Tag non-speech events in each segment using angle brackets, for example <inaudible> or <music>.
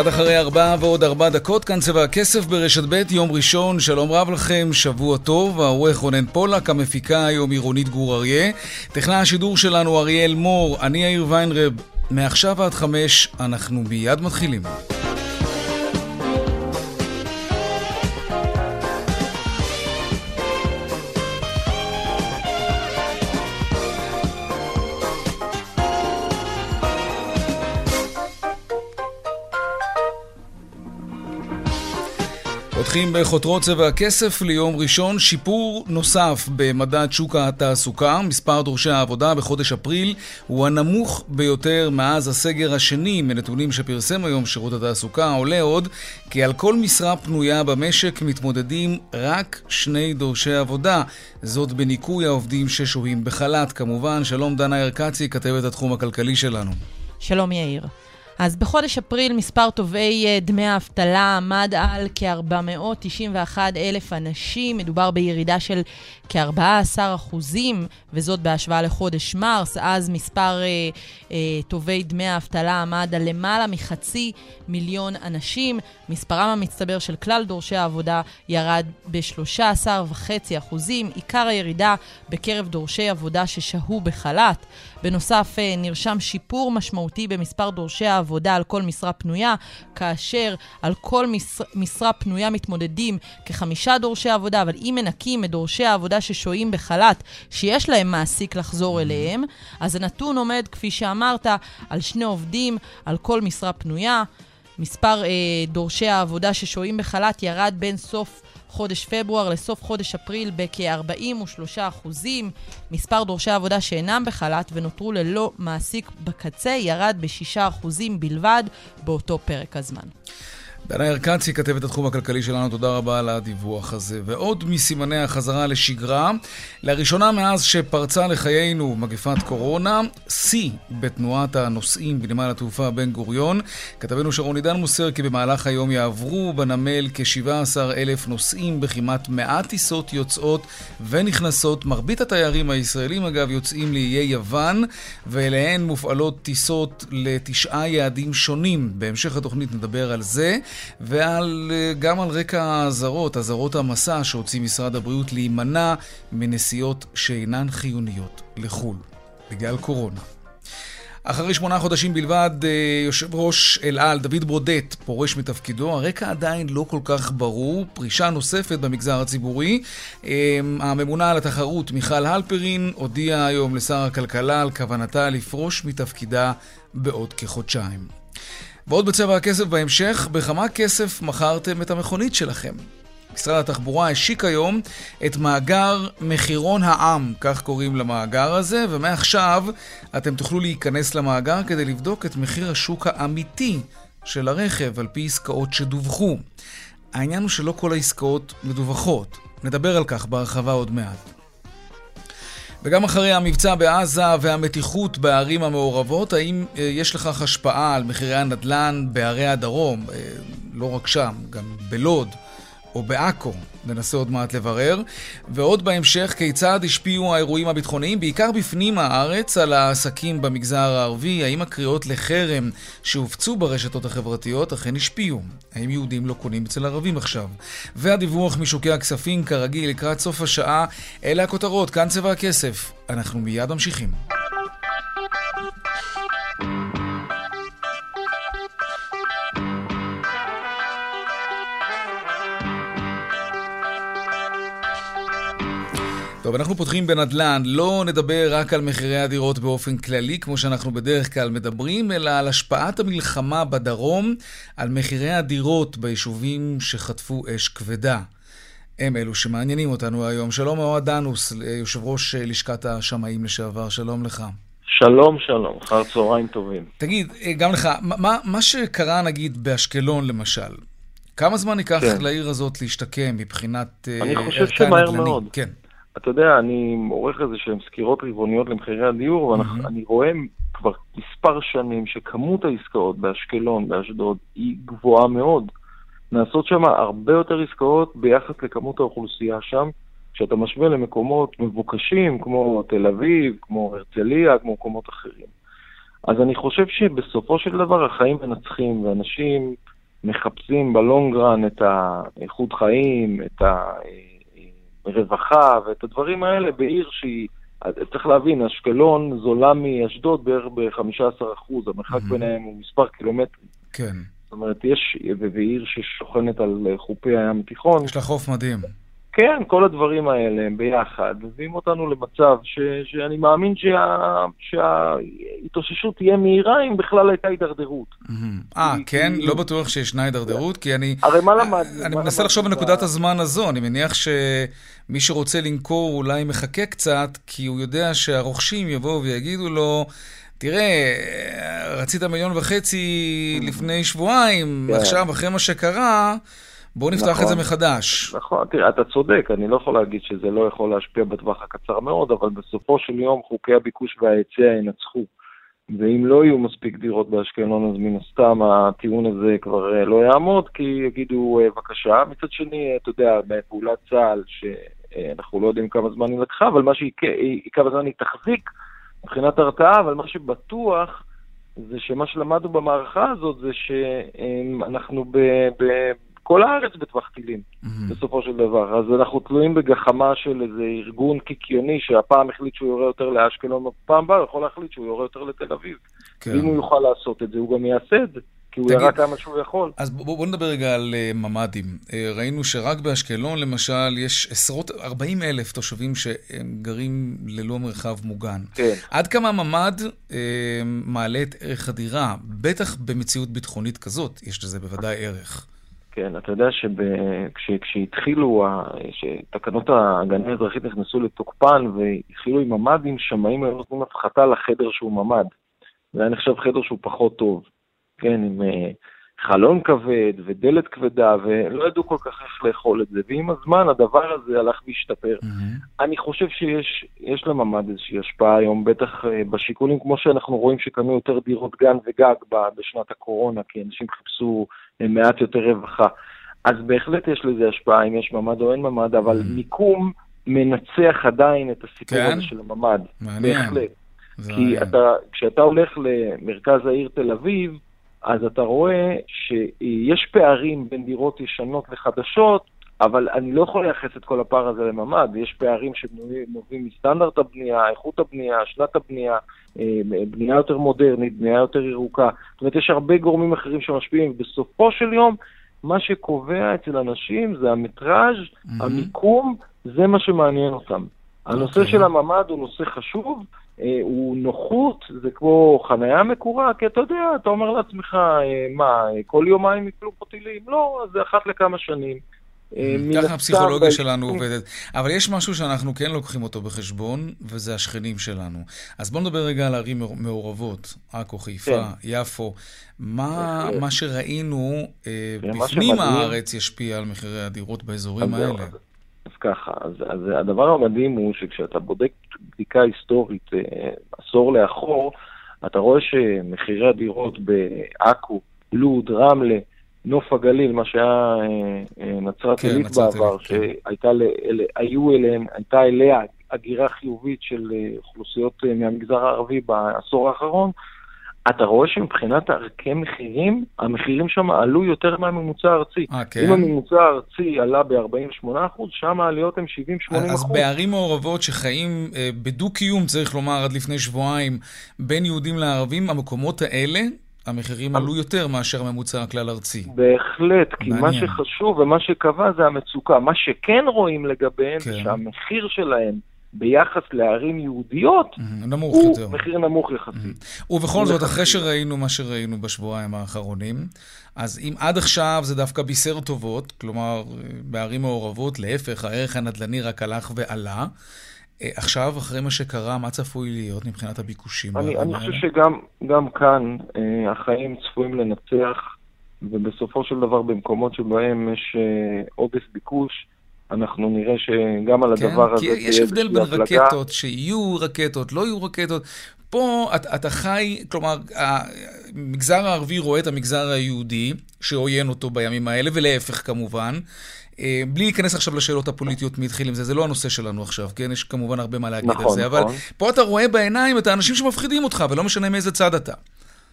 קצת אחרי ארבע ועוד ארבע דקות, כאן צבע הכסף ברשת ב', יום ראשון, שלום רב לכם, שבוע טוב, העורך רונן פולק, המפיקה היום עירונית גור אריה, טכנאי השידור שלנו אריאל מור, אני יאיר ויינרב, מעכשיו עד חמש, אנחנו מיד מתחילים. פותחים בחותרות צבע הכסף ליום ראשון, שיפור נוסף במדד שוק התעסוקה. מספר דורשי העבודה בחודש אפריל הוא הנמוך ביותר מאז הסגר השני. מנתונים שפרסם היום שירות התעסוקה עולה עוד כי על כל משרה פנויה במשק מתמודדים רק שני דורשי עבודה. זאת בניכוי העובדים ששוהים בחל"ת. כמובן, שלום דנה ירקצי, כתבת התחום הכלכלי שלנו. שלום יאיר. אז בחודש אפריל מספר תובעי אה, דמי האבטלה עמד על כ-491 אלף אנשים. מדובר בירידה של כ-14 אחוזים, וזאת בהשוואה לחודש מרס. אז מספר אה, אה, תובעי דמי האבטלה עמד על למעלה מחצי מיליון אנשים. מספרם המצטבר של כלל דורשי העבודה ירד ב-13.5 אחוזים. עיקר הירידה בקרב דורשי עבודה ששהו בחל"ת. בנוסף, אה, נרשם שיפור משמעותי במספר דורשי העבודה על כל משרה פנויה, כאשר על כל משרה, משרה פנויה מתמודדים כחמישה דורשי עבודה, אבל אם מנקים את דורשי העבודה ששוהים בחל"ת, שיש להם מעסיק לחזור אליהם, אז הנתון עומד, כפי שאמרת, על שני עובדים על כל משרה פנויה. מספר אה, דורשי העבודה ששוהים בחל"ת ירד בין סוף חודש פברואר לסוף חודש אפריל בכ-43 אחוזים. מספר דורשי עבודה שאינם בחל"ת ונותרו ללא מעסיק בקצה ירד ב-6 אחוזים בלבד באותו פרק הזמן. דנה ירקצי, כתבת התחום הכלכלי שלנו, תודה רבה על הדיווח הזה. ועוד מסימני החזרה לשגרה, לראשונה מאז שפרצה לחיינו מגפת קורונה, שיא בתנועת הנוסעים בנמל התעופה בן גוריון. כתבנו שרון עידן מוסר כי במהלך היום יעברו בנמל כ-17 אלף נוסעים בכמעט 100 טיסות יוצאות ונכנסות. מרבית התיירים הישראלים, אגב, יוצאים לאיי יוון, ואליהן מופעלות טיסות לתשעה יעדים שונים. בהמשך התוכנית נדבר על זה. וגם על רקע האזהרות, אזהרות המסע שהוציא משרד הבריאות להימנע מנסיעות שאינן חיוניות לחו"ל בגלל קורונה. אחרי שמונה חודשים בלבד, אה, יושב ראש אל על, דוד ברודט, פורש מתפקידו. הרקע עדיין לא כל כך ברור. פרישה נוספת במגזר הציבורי. אה, הממונה על התחרות, מיכל הלפרין, הודיעה היום לשר הכלכלה על כוונתה לפרוש מתפקידה בעוד כחודשיים. ועוד בצבע הכסף בהמשך, בכמה כסף מכרתם את המכונית שלכם? משרד התחבורה השיק היום את מאגר מחירון העם, כך קוראים למאגר הזה, ומעכשיו אתם תוכלו להיכנס למאגר כדי לבדוק את מחיר השוק האמיתי של הרכב על פי עסקאות שדווחו. העניין הוא שלא כל העסקאות מדווחות. נדבר על כך בהרחבה עוד מעט. וגם אחרי המבצע בעזה והמתיחות בערים המעורבות, האם אה, יש לכך השפעה על מחירי הנדל"ן בערי הדרום? אה, לא רק שם, גם בלוד. או בעכו, ננסה עוד מעט לברר. ועוד בהמשך, כיצד השפיעו האירועים הביטחוניים, בעיקר בפנים הארץ, על העסקים במגזר הערבי? האם הקריאות לחרם שהופצו ברשתות החברתיות אכן השפיעו? האם יהודים לא קונים אצל ערבים עכשיו? והדיווח משוקי הכספים, כרגיל, לקראת סוף השעה, אלה הכותרות, כאן צבע הכסף. אנחנו מיד ממשיכים. טוב, אנחנו פותחים בנדל"ן. לא נדבר רק על מחירי הדירות באופן כללי, כמו שאנחנו בדרך כלל מדברים, אלא על השפעת המלחמה בדרום על מחירי הדירות ביישובים שחטפו אש כבדה. הם אלו שמעניינים אותנו היום. שלום אוהד דנוס, יושב ראש לשכת השמאים לשעבר, שלום לך. שלום, שלום, אחר צהריים טובים. תגיד, אה, גם לך, מה, מה שקרה נגיד באשקלון למשל, כמה זמן ייקח כן. לעיר הזאת להשתקם מבחינת נדל"ני? אני חושב שמהר מאוד. כן. אתה יודע, אני עורך איזה שהן סקירות רבעוניות למחירי הדיור, ואני mm-hmm. רואה כבר מספר שנים שכמות העסקאות באשקלון, באשדוד, היא גבוהה מאוד. נעשות שם הרבה יותר עסקאות ביחס לכמות האוכלוסייה שם, כשאתה משווה למקומות מבוקשים כמו תל אביב, כמו הרצליה, כמו מקומות אחרים. אז אני חושב שבסופו של דבר החיים מנצחים, ואנשים מחפשים בלונגרן את האיכות חיים, את הרווחה ואת הדברים האלה בעיר שהיא... צריך להבין, אשקלון זולה מאשדוד בערך ב-15%, המרחק mm-hmm. ביניהם הוא מספר קילומטרים. כן. זאת אומרת, יש, ועיר ששוכנת על חופי הים התיכון. יש לה חוף מדהים. כן, כל הדברים האלה הם ביחד, מביאים אותנו למצב ש, שאני מאמין שה, שההתאוששות תהיה מהירה אם בכלל הייתה הידרדרות. אה, כן? לא בטוח שישנה הידרדרות, כי אני... הרי מה למד? אני מנסה לחשוב בנקודת הזמן הזו, אני מניח שמי שרוצה למכור אולי מחכה קצת, כי הוא יודע שהרוכשים יבואו ויגידו לו... תראה, רצית מיליון וחצי לפני שבועיים, כן. עכשיו, אחרי מה שקרה, בואו נפתח נכון, את זה נכון. מחדש. נכון, תראה, אתה צודק, אני לא יכול להגיד שזה לא יכול להשפיע בטווח הקצר מאוד, אבל בסופו של יום חוקי הביקוש וההיצע ינצחו. ואם לא יהיו מספיק דירות באשקלון, אז מן הסתם הטיעון הזה כבר אה, לא יעמוד, כי יגידו, אה, בבקשה. מצד שני, אתה יודע, בפעולת צה"ל, שאנחנו לא יודעים כמה זמן היא לקחה, אבל מה שהיא, כמה זמן היא תחזיק מבחינת הרתעה, אבל מה שבטוח זה שמה שלמדנו במערכה הזאת זה שאנחנו ב... ב כל הארץ בטווח טילים, mm-hmm. בסופו של דבר. אז אנחנו תלויים בגחמה של איזה ארגון קיקיוני שהפעם החליט שהוא יורה יותר לאשקלון, בפעם הבאה הוא יכול להחליט שהוא יורה יותר לתל אביב. כן. אם הוא יוכל לעשות את זה, הוא גם יעשה את זה. כי הוא ירה כמה שהוא יכול. אז בוא, בוא נדבר רגע על uh, ממ"דים. Uh, ראינו שרק באשקלון, למשל, יש עשרות, 40 אלף תושבים שהם גרים ללא מרחב מוגן. כן. עד כמה ממ"ד uh, מעלה את ערך הדירה? בטח במציאות ביטחונית כזאת, יש לזה בוודאי ערך. כן, אתה יודע שכשהתחילו, שתקנות ההגנה האזרחית נכנסו לתוקפן והתחילו עם ממ"דים, שמאים היו נותנים הפחתה לחדר שהוא ממ"ד. זה היה נחשב חדר שהוא פחות טוב. כן, עם uh, חלון כבד ודלת כבדה, ולא ידעו כל כך איך לאכול את זה. ועם הזמן הדבר הזה הלך והשתפר. Mm-hmm. אני חושב שיש לממ"ד איזושהי השפעה היום, בטח uh, בשיקולים, כמו שאנחנו רואים שקנו יותר דירות גן וגג בשנת הקורונה, כי אנשים חיפשו מעט יותר רווחה. אז בהחלט יש לזה השפעה, אם יש ממ"ד או אין ממ"ד, אבל mm-hmm. מיקום מנצח עדיין את הסיפור כן? הזה של הממ"ד. מעניין. בהחלט. כי אתה, כשאתה הולך למרכז העיר תל אביב, אז אתה רואה שיש פערים בין דירות ישנות לחדשות, אבל אני לא יכול לייחס את כל הפער הזה לממ"ד, יש פערים שנובעים מסטנדרט הבנייה, איכות הבנייה, שנת הבנייה, אה, בנייה יותר מודרנית, בנייה יותר ירוקה. זאת אומרת, יש הרבה גורמים אחרים שמשפיעים, ובסופו של יום, מה שקובע אצל אנשים זה המטראז', mm-hmm. המיקום, זה מה שמעניין אותם. הנושא okay. אוקיי. של הממ"ד הוא נושא חשוב, אה, הוא נוחות, זה כמו חניה מקורה, כי אתה יודע, אתה אומר לעצמך, אה, מה, כל יומיים יפלו פה טילים? לא, זה אחת לכמה שנים. אה, ככה הפסיכולוגיה שלנו עובדת. אבל יש משהו שאנחנו כן לוקחים אותו בחשבון, וזה השכנים שלנו. אז בואו נדבר רגע על ערים מעורבות, עכו, חיפה, כן. יפו. מה, מה שראינו בפנים הארץ ישפיע על מחירי הדירות באזורים האלה? אז ככה, אז, אז הדבר המדהים הוא שכשאתה בודק בדיקה היסטורית אה, עשור לאחור, אתה רואה שמחירי הדירות בעכו, לוד, רמלה, נוף הגליל, מה שהיה אה, אה, נצרת כן, עילית כן, בעבר, כן. שהייתה אליהם, הייתה אליה הגירה חיובית של אוכלוסיות מהמגזר הערבי בעשור האחרון, אתה רואה שמבחינת ערכי מחירים, המחירים שם עלו יותר מהממוצע הארצי. אה, כן? אם הממוצע הארצי עלה ב-48%, שם העליות הן 70-80%. אז בערים מעורבות שחיים אה, בדו-קיום, צריך לומר, עד לפני שבועיים, בין יהודים לערבים, המקומות האלה, המחירים עלו יותר מאשר הממוצע הכלל-ארצי. בהחלט, כי מעניין. מה שחשוב ומה שקבע זה המצוקה. מה שכן רואים לגביהם, כן. שהמחיר שלהם ביחס לערים יהודיות, נמוך הוא יותר. מחיר נמוך יחסית. ובכל זאת, אחרי שראינו מה שראינו בשבועיים האחרונים, אז אם עד עכשיו זה דווקא בישר טובות, כלומר, בערים מעורבות, להפך, הערך הנדל"ני רק הלך ועלה, עכשיו, אחרי מה שקרה, מה צפוי להיות מבחינת הביקושים? אני, אני חושב שגם כאן החיים צפויים לנצח, ובסופו של דבר במקומות שבהם יש עודף ביקוש, אנחנו נראה שגם על כן, הדבר הזה תהיה איזושהי יש הבדל בין רקטות, שיהיו רקטות, לא יהיו רקטות. פה אתה, אתה חי, כלומר, המגזר הערבי רואה את המגזר היהודי, שעוין אותו בימים האלה, ולהפך כמובן. אה, בלי להיכנס עכשיו לשאלות הפוליטיות מי התחיל עם זה, זה לא הנושא שלנו עכשיו, כן? יש כמובן הרבה מה להגיד נכון, על זה, נכון. אבל פה אתה רואה בעיניים את האנשים שמפחידים אותך, ולא משנה מאיזה צד אתה.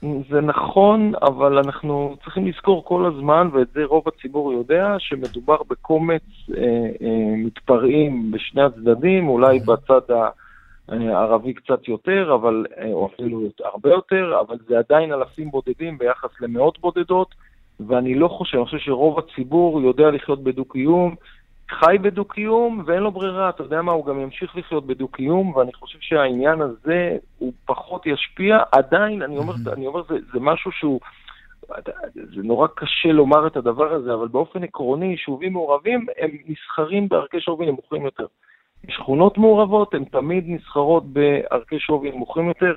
זה נכון, אבל אנחנו צריכים לזכור כל הזמן, ואת זה רוב הציבור יודע, שמדובר בקומץ אה, אה, מתפרעים בשני הצדדים, אולי בצד הערבי קצת יותר, אבל, אה, או אפילו הרבה יותר, אבל זה עדיין אלפים בודדים ביחס למאות בודדות, ואני לא חושב, אני חושב שרוב הציבור יודע לחיות בדו-קיום, חי בדו-קיום ואין לו ברירה, אתה יודע מה, הוא גם ימשיך לחיות בדו-קיום, ואני חושב שהעניין הזה הוא פחות ישפיע. עדיין, אני אומר, mm-hmm. אני אומר זה, זה משהו שהוא, זה נורא קשה לומר את הדבר הזה, אבל באופן עקרוני, יישובים מעורבים הם נסחרים בערכי שווי נמוכים יותר. שכונות מעורבות הן תמיד נסחרות בערכי שווי נמוכים יותר,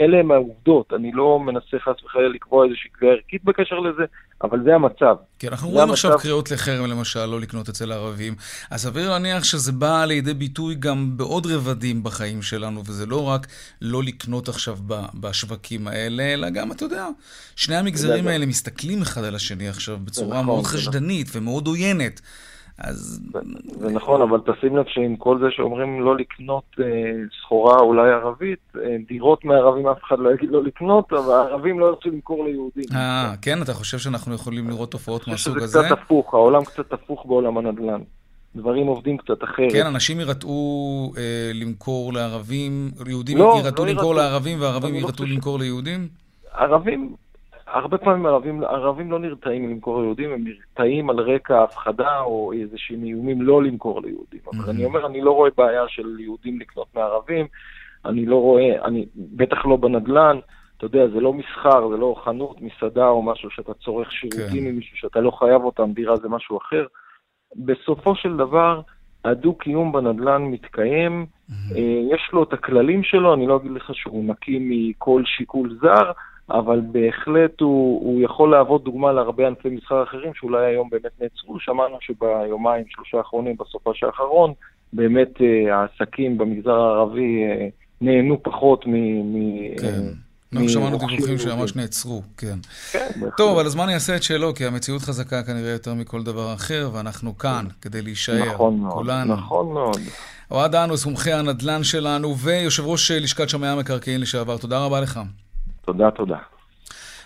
אלה הן העובדות, אני לא מנסה חס וחלילה לקבוע איזושהי קביעה ערכית בקשר לזה, אבל זה המצב. כן, אנחנו רואים המצב... עכשיו קריאות לחרם למשל, לא לקנות אצל הערבים, אז סביר להניח שזה בא לידי ביטוי גם בעוד רבדים בחיים שלנו, וזה לא רק לא לקנות עכשיו בשווקים האלה, אלא גם, אתה יודע, שני המגזרים האלה מסתכלים אחד על השני עכשיו בצורה נכון, מאוד חשדנית נכון. ומאוד עוינת. אז... זה נכון, אבל תשים לב שעם כל זה שאומרים לא לקנות אה, סחורה אולי ערבית, אה, דירות מערבים אף אחד לא יגיד לא לקנות, אבל הערבים לא ירצו למכור ליהודים. אה, כן? אתה חושב שאנחנו יכולים לראות תופעות מהסוג הזה? זה קצת הפוך, העולם קצת הפוך בעולם הנדל"ן. דברים עובדים קצת אחרת. כן, אנשים ירתעו אה, למכור לערבים, יהודים לא, ירתעו לא למכור. לערבים וערבים ירתעו לא למכור ליהודים? ערבים, הרבה פעמים ערבים, ערבים לא נרתעים מלמכור ליהודים, הם נרתעים על רקע הפחדה או איזה שהם איומים לא למכור ליהודים. Mm-hmm. אבל אני אומר, אני לא רואה בעיה של יהודים לקנות מערבים, אני לא רואה, אני בטח לא בנדל"ן, אתה יודע, זה לא מסחר, זה לא חנות, מסעדה או משהו שאתה צורך שירותים כן. ממישהו שאתה לא חייב אותם, דירה זה משהו אחר. בסופו של דבר, הדו-קיום בנדל"ן מתקיים, אמ-המ. יש לו את הכללים שלו, אני לא אגיד לך שהוא נקי מכל שיקול זר, אבל בהחלט הוא, הוא יכול להוות דוגמה להרבה ענפי מסחר אחרים שאולי היום באמת נעצרו. שמענו שביומיים, שלושה האחרונים, בסוף האחרון, באמת אה, העסקים במגזר הערבי אה, נהנו פחות מ... מ כן. אנחנו שמענו דיווחים שממש נעצרו, כן. כן, טוב, אבל הזמן יעשה את שלו, כי המציאות חזקה כנראה יותר מכל דבר אחר, ואנחנו כאן כדי להישאר, נכון מאוד, כולנו. נכון מאוד. אוהד אנוס, מומחה הנדל"ן שלנו, ויושב ראש לשכת שמאי המקרקעין לשעבר, תודה רבה לך. תודה, תודה.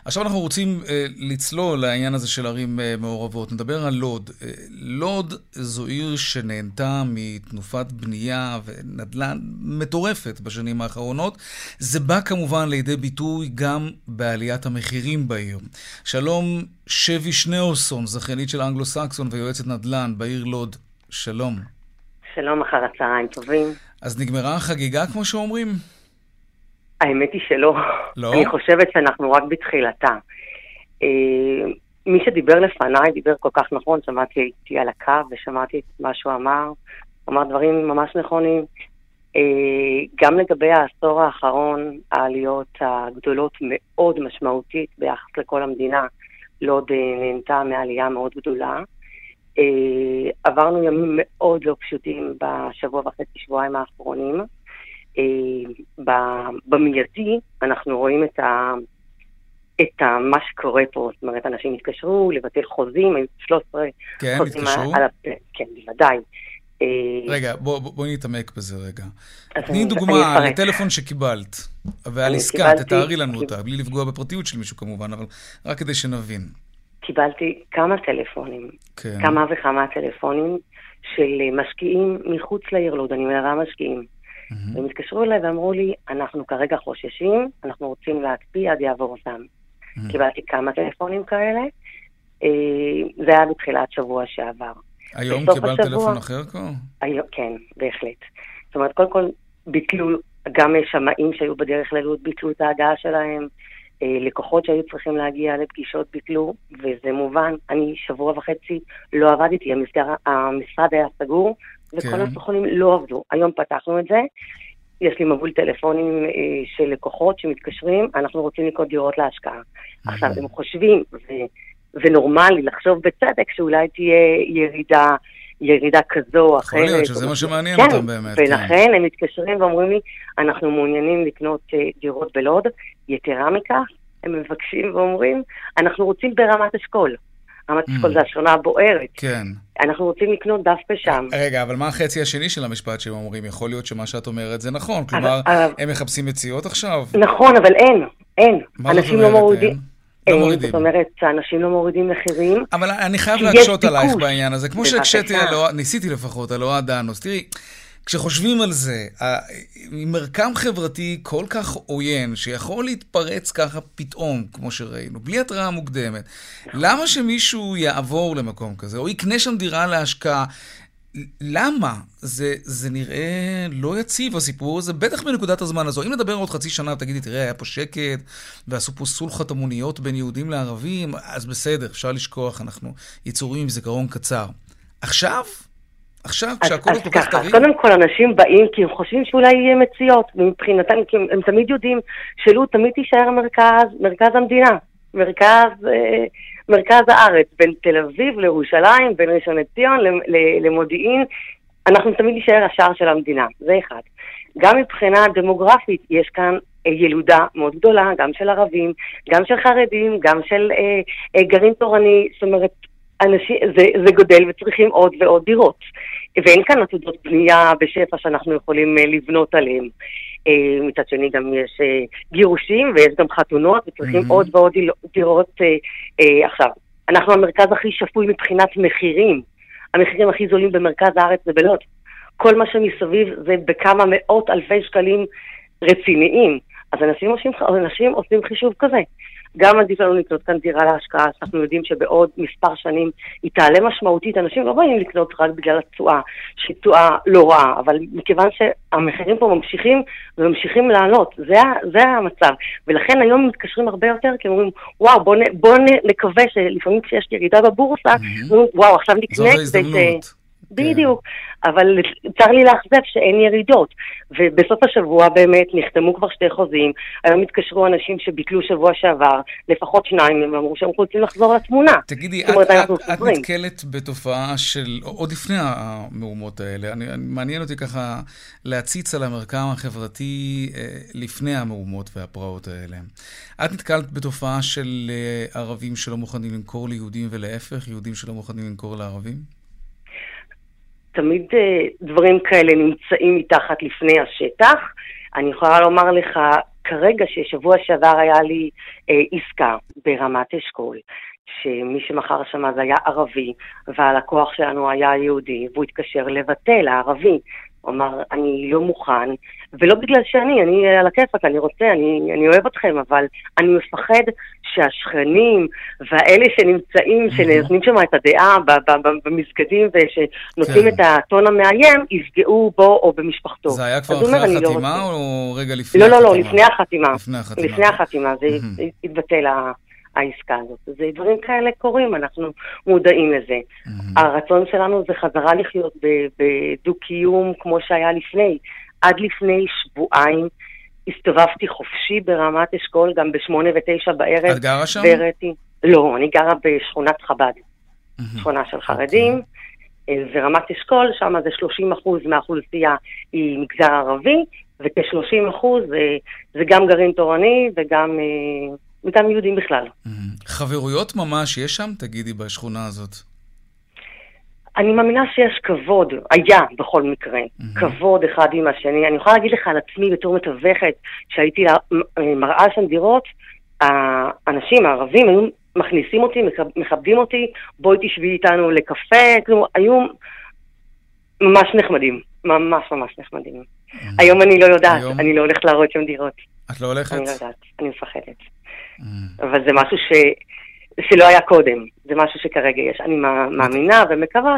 עכשיו אנחנו רוצים uh, לצלול לעניין הזה של ערים uh, מעורבות. נדבר על לוד. Uh, לוד זו עיר שנהנתה מתנופת בנייה ונדל"ן מטורפת בשנים האחרונות. זה בא כמובן לידי ביטוי גם בעליית המחירים בעיר. שלום שבי שניאורסון, זכיינית של אנגלו-סקסון ויועצת נדל"ן בעיר לוד. שלום. שלום, אחר הצהריים טובים. אז נגמרה החגיגה, כמו שאומרים? האמת היא שלא. לא? אני חושבת שאנחנו רק בתחילתה. אה, מי שדיבר לפניי דיבר כל כך נכון, שמעתי איתי על הקו ושמעתי את מה שהוא אמר, הוא אמר דברים ממש נכונים. אה, גם לגבי העשור האחרון, העליות הגדולות מאוד משמעותית ביחס לכל המדינה, לוד אה, נהנתה מעלייה מאוד גדולה. עברנו ימים מאוד לא פשוטים בשבוע וחצי, שבועיים האחרונים. אה, במיידי אנחנו רואים את, ה, את ה, מה שקורה פה, זאת אומרת, אנשים התקשרו לבטל חוזים, היו 13 כן, חוזים התקשרו? על הפ... כן, בוודאי. אה, רגע, בואי בוא, בוא נתעמק בזה רגע. תני דוגמה על טלפון שקיבלת, ועל עסקה, תתארי לנו אותה, בלי לפגוע בפרטיות של מישהו כמובן, אבל רק כדי שנבין. קיבלתי כמה טלפונים, כן. כמה וכמה טלפונים של משקיעים מחוץ לעיר לוד, אני מלווה משקיעים. Mm-hmm. והם התקשרו אליי ואמרו לי, אנחנו כרגע חוששים, אנחנו רוצים להקפיא עד יעבור אותם. Mm-hmm. קיבלתי כמה טלפונים כאלה, אה, זה היה בתחילת שבוע שעבר. היום קיבלת טלפון אחר כבר? היום, כן, בהחלט. זאת אומרת, קודם כל ביטלו, גם שמאים שהיו בדרך ללוד ביטלו את ההגעה שלהם, אה, לקוחות שהיו צריכים להגיע לפגישות ביטלו, וזה מובן, אני שבוע וחצי לא עבדתי, המשרד היה סגור, וכל כן. המסופונים לא עבדו. היום פתחנו את זה, יש לי מבול טלפונים אה, של לקוחות שמתקשרים, אנחנו רוצים לקנות דירות להשקעה. עכשיו, הם חושבים, ו, ונורמלי לחשוב בצדק, שאולי תהיה ירידה. ירידה כזו או אחרת. יכול להיות שזה מה שמעניין כן, אותם באמת. כן. ולכן כן. הם מתקשרים ואומרים לי, אנחנו מעוניינים לקנות uh, דירות בלוד. יתרה מכך, הם מבקשים ואומרים, אנחנו רוצים ברמת אשכול. רמת mm. אשכול זה השכונה הבוערת. כן. אנחנו רוצים לקנות דווקא שם. רגע, אבל מה החצי השני של המשפט שהם אומרים? יכול להיות שמה שאת אומרת זה נכון. כלומר, הם מחפשים מציאות עכשיו? נכון, אבל אין, אין. אנשים לא מורידים. לא מורידים. זאת אומרת שאנשים לא מורידים מחירים. אבל אני חייב להקשות עלייך בעניין הזה. כמו שהקשיתי, ניסיתי לפחות, על אוהד דאנוס. תראי, כשחושבים על זה, מרקם חברתי כל כך עוין, שיכול להתפרץ ככה פתאום, כמו שראינו, בלי התראה מוקדמת, למה שמישהו יעבור למקום כזה, או יקנה שם דירה להשקעה? למה? זה, זה נראה לא יציב הסיפור הזה, בטח בנקודת הזמן הזו. אם נדבר עוד חצי שנה, תגידי, תראה, היה פה שקט, ועשו פה סולחת המוניות בין יהודים לערבים, אז בסדר, אפשר לשכוח, אנחנו יצורים עם זיכרון קצר. עכשיו, עכשיו, כשהכול הוא כל כך טרי? קודם כל, אנשים באים כי הם חושבים שאולי יהיה מציאות. מבחינתם, כי הם, הם תמיד יודעים שלוד תמיד תישאר מרכז, מרכז המדינה. מרכז, אה, מרכז הארץ, בין תל אביב לירושלים, בין ראשון לציון למודיעין. אנחנו תמיד נשאר השער של המדינה, זה אחד. גם מבחינה דמוגרפית, יש כאן אה, ילודה מאוד גדולה, גם של ערבים, גם של חרדים, גם של אה, אה, גרעין תורני, זאת אומרת, אנשים, זה, זה גודל וצריכים עוד ועוד דירות. ואין כאן עתודות בנייה בשפע שאנחנו יכולים uh, לבנות עליהן. Uh, מצד שני גם יש uh, גירושים ויש גם חתונות וצריכים mm-hmm. עוד ועוד דירות. עכשיו, אנחנו המרכז הכי שפוי מבחינת מחירים. המחירים הכי זולים במרכז הארץ זה בלוד. כל מה שמסביב זה בכמה מאות אלפי שקלים רציניים. אז אנשים עושים, אנשים עושים חישוב כזה. גם עדיף לנו לקנות כאן דירה להשקעה, שאנחנו יודעים שבעוד מספר שנים היא תעלה משמעותית. אנשים לא באים לקנות רק בגלל התשואה, שהיא תשואה לא רעה, אבל מכיוון שהמחירים פה ממשיכים וממשיכים לעלות, זה, זה המצב. ולכן היום מתקשרים הרבה יותר, כי הם אומרים, וואו, בואו בוא נקווה שלפעמים כשיש ירידה בבורסה, mm-hmm. וואו, עכשיו נקנה כדי ש... בדיוק. אבל צר לי לאכזב שאין ירידות. ובסוף השבוע באמת נחתמו כבר שתי חוזים. היום התקשרו אנשים שביטלו שבוע שעבר, לפחות שניים, הם אמרו שהם רוצים לחזור לתמונה. תגידי, את, אומרת, את, את נתקלת בתופעה של, עוד לפני המהומות האלה, אני, מעניין אותי ככה להציץ על המרקם החברתי אה, לפני המהומות והפרעות האלה. את נתקלת בתופעה של אה, ערבים שלא מוכנים למכור ליהודים ולהפך, יהודים שלא מוכנים למכור לערבים? תמיד אה, דברים כאלה נמצאים מתחת לפני השטח. אני יכולה לומר לך, כרגע ששבוע שעבר היה לי אה, עסקה ברמת אשכול, שמי שמכר שם זה היה ערבי, והלקוח שלנו היה יהודי, והוא התקשר לבטל, הערבי. הוא אמר, אני לא מוכן, ולא בגלל שאני, אני על הכיפאק, אני רוצה, אני, אני אוהב אתכם, אבל אני מפחד שהשכנים והאלה שנמצאים, שנותנים שם את הדעה במסגדים ושנותנים כן. את הטון המאיים, יפגעו בו או במשפחתו. זה היה כבר אחרי לא החתימה לא או רגע לפני לא, החתימה? לא, לא, לפני החתימה. לפני החתימה. לפני החתימה, זה התבטל העסקה הזאת. זה דברים כאלה קורים, אנחנו מודעים לזה. Mm-hmm. הרצון שלנו זה חזרה לחיות בדו-קיום כמו שהיה לפני. עד לפני שבועיים הסתובבתי חופשי ברמת אשכול, גם בשמונה ותשע בערב. את גרה שם? והראיתי... לא, אני גרה בשכונת חב"ד, mm-hmm. שכונה של חרדים. Okay. אוקיי. אה, ורמת אשכול, שם זה 30 אחוז מהאוכלוסייה היא מגזר ערבי, וכ-30 אחוז זה, זה גם גרעין תורני וגם אה, וגם יהודים בכלל. חברויות ממש יש שם, תגידי, בשכונה הזאת? אני מאמינה שיש כבוד, היה בכל מקרה, mm-hmm. כבוד אחד עם השני. אני יכולה להגיד לך על עצמי בתור מתווכת, שהייתי מראה שם דירות, האנשים הערבים היו מכניסים אותי, מכבדים אותי, בואי תשבי איתנו לקפה, כלומר, היו ממש נחמדים, ממש ממש נחמדים. Mm-hmm. היום אני לא יודעת, היום... אני לא הולכת להראות שם דירות. את לא הולכת? אני לא יודעת, אני מפחדת. Mm. אבל זה משהו ש... שלא היה קודם, זה משהו שכרגע יש. אני מאמינה ומקווה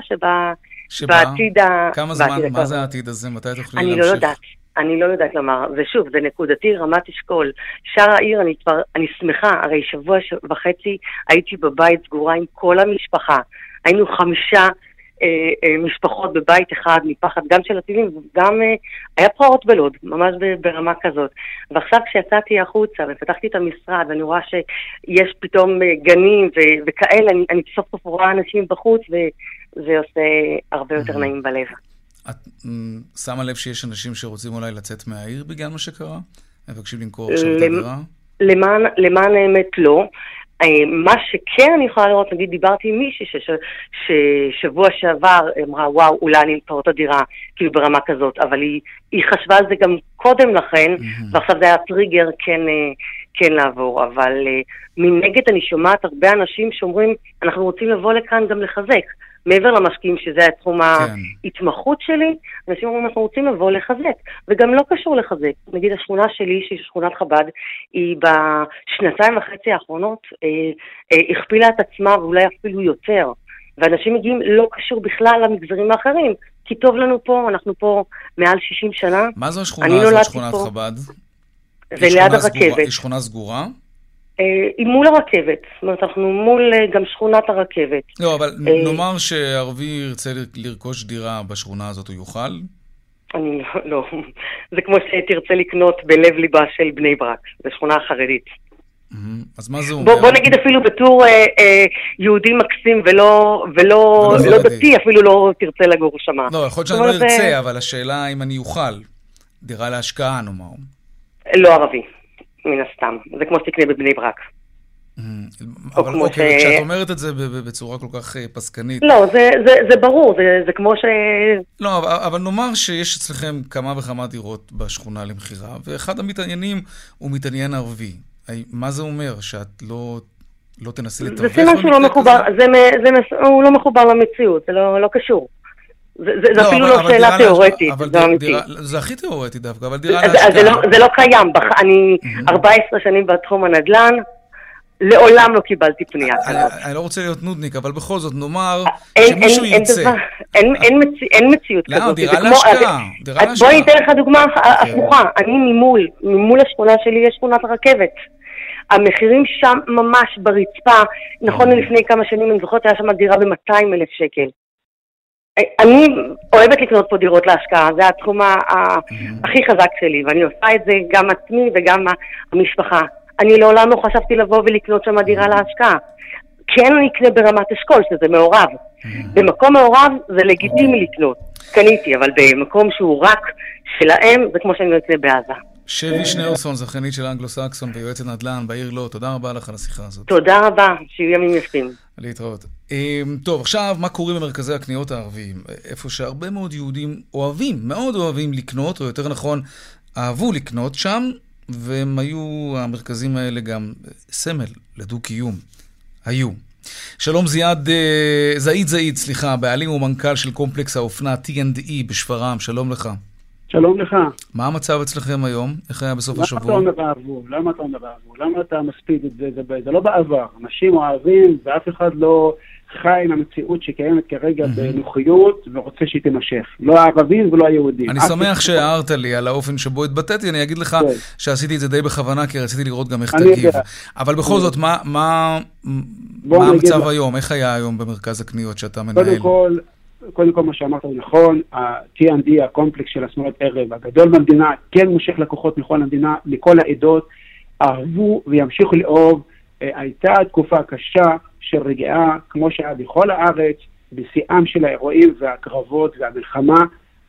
שבעתיד ה... כמה זמן, מה זה העתיד הזה? מתי תוכלי להמשיך? אני לא יודעת. אני לא יודעת לומר, ושוב, זה נקודתי, רמת אשכול. שאר העיר, אני כבר, אני שמחה, הרי שבוע. וחצי הייתי בבית סגורה עם כל המשפחה. היינו חמישה משפחות בבית אחד מפחד גם של הטילים, וגם אה, היה פרעות בלוד, ממש ברמה כזאת. ועכשיו כשיצאתי החוצה ופתחתי את המשרד ואני רואה שיש פתאום אה, גנים ו- וכאלה, אני, אני סוף סוף רואה אנשים בחוץ וזה עושה הרבה יותר נעים בלב. את שמה לב שיש אנשים שרוצים אולי לצאת מהעיר בגלל מה שקרה? מבקשים למכור עכשיו את הדירה? למען, למען האמת לא. אה, מה שכן אני יכולה לראות, נגיד דיברתי עם מישהי ששבוע שעבר אמרה, וואו, אולי אני אמכור את הדירה, כאילו ברמה כזאת, אבל היא, היא חשבה על זה גם קודם לכן, mm-hmm. ועכשיו זה היה טריגר כן, אה, כן לעבור. אבל אה, מנגד אני שומעת הרבה אנשים שאומרים, אנחנו רוצים לבוא לכאן גם לחזק. מעבר למשקיעים, שזה התחום כן. ההתמחות שלי, אנשים אומרים, אנחנו רוצים לבוא לחזק. וגם לא קשור לחזק. נגיד השכונה שלי, שהיא שכונת חב"ד, היא בשנתיים וחצי האחרונות אה, אה, הכפילה את עצמה ואולי אפילו יותר. ואנשים מגיעים לא קשור בכלל למגזרים האחרים, כי טוב לנו פה, אנחנו פה מעל 60 שנה. מה זו השכונה הזאת, שכונת פה. חב"ד? זה ליד הרכבת. היא שכונה סגורה? אה, היא מול הרכבת, זאת אומרת, אנחנו מול אה, גם שכונת הרכבת. לא, אבל אה, נאמר שערבי ירצה לרכוש דירה בשכונה הזאת, הוא יוכל? אני לא, לא. <laughs> זה כמו שתרצה לקנות בלב ליבה של בני ברק, זו שכונה חרדית. אז מה זה אומר? בוא, נגיד אפילו בתור אה, אה, יהודי מקסים ולא, ולא, ולא דתי, אפילו לא תרצה לגור שם. לא, יכול להיות שאני לא ארצה, אבל השאלה אם אני אוכל. דירה להשקעה, נאמר. לא ערבי. מן הסתם. זה כמו שתקנה בבני ברק. Mm, אבל אוקיי, כשאת אומרת את זה בצורה כל כך אה, פסקנית... לא, זה, זה, זה ברור, זה, זה כמו ש... לא, אבל, אבל נאמר שיש אצלכם כמה וכמה דירות בשכונה למכירה, ואחד המתעניינים הוא מתעניין ערבי. מה זה אומר? שאת לא, לא תנסי לתווך כזה? זה סימן שהוא לא מחובר, זה, זה, הוא לא מחובר למציאות, זה לא, לא קשור. זה, זה לא, אפילו אבל, לא שאלה תיאורטית, זה אמיתי. זה הכי תיאורטי דווקא, אבל דירה להשקעה... זה, לא, זה לא קיים, בח, אני mm-hmm. 14 שנים בתחום הנדל"ן, לעולם לא קיבלתי פנייה כזאת. אני לא רוצה להיות נודניק, אבל בכל זאת, נאמר שמישהו ירצה. אין מציאות כזאת. למה? דירה להשקעה. בואי ניתן לך דוגמה אוקיי. הפוכה. אני ממול, ממול השכונה שלי יש שכונת הרכבת. המחירים שם ממש ברצפה. נכון. לפני כמה שנים, אני זוכרת, היה שם דירה ב-200 אלף שקל. אני אוהבת לקנות פה דירות להשקעה, זה התחום הכי חזק שלי, ואני עושה את זה גם עצמי וגם המשפחה. אני לעולם לא חשבתי לבוא ולקנות שם דירה להשקעה. כן אני אקנה ברמת אשכול, שזה מעורב. במקום מעורב זה לגיטימי לקנות. קניתי, אבל במקום שהוא רק שלהם, זה כמו שאני אקנה בעזה. שבי שניאורסון, זכיינית של אנגלו-סקסון ויועצת נדל"ן בעיר לוד, תודה רבה לך על השיחה הזאת. תודה רבה, שיהיו ימים יפים. להתראות. אמ, טוב, עכשיו, מה קורה במרכזי הקניות הערביים? איפה שהרבה מאוד יהודים אוהבים, מאוד אוהבים לקנות, או יותר נכון, אהבו לקנות שם, והם היו, המרכזים האלה גם סמל לדו-קיום. היו. שלום זיאד, אה, זעיד זעיד, סליחה, בעלים ומנכ"ל של קומפלקס האופנה T&E בשפרעם, שלום לך. שלום לך. מה המצב אצלכם היום? איך היה בסוף למה השבוע? למה אתה אומר בעבור? למה אתה אומר בעבור? למה אתה מספיד את זה? זה, זה, זה לא בעבר. אנשים אוהבים ואף אחד לא חי עם המציאות שקיימת כרגע mm-hmm. בנוחיות ורוצה שהיא תימשך. לא הערבים ולא היהודים. אני שמח שהערת לי על האופן שבו התבטאתי, אני אגיד לך כן. שעשיתי את זה די בכוונה, כי רציתי לראות גם איך תגיב. יודע. אבל בכל. זאת, מה, מה, מה המצב היום? איך היה היום במרכז הקניות שאתה מנהל? קודם כל... קודם כל מה שאמרת הוא נכון, ה-T&D, הקומפלקס של השמאלות ערב הגדול במדינה, כן מושך לקוחות מכל המדינה, מכל העדות, אהבו וימשיכו לאהוב. אה, הייתה תקופה קשה של רגיעה, כמו שהיה בכל הארץ, בשיאם של האירועים והקרבות והמלחמה,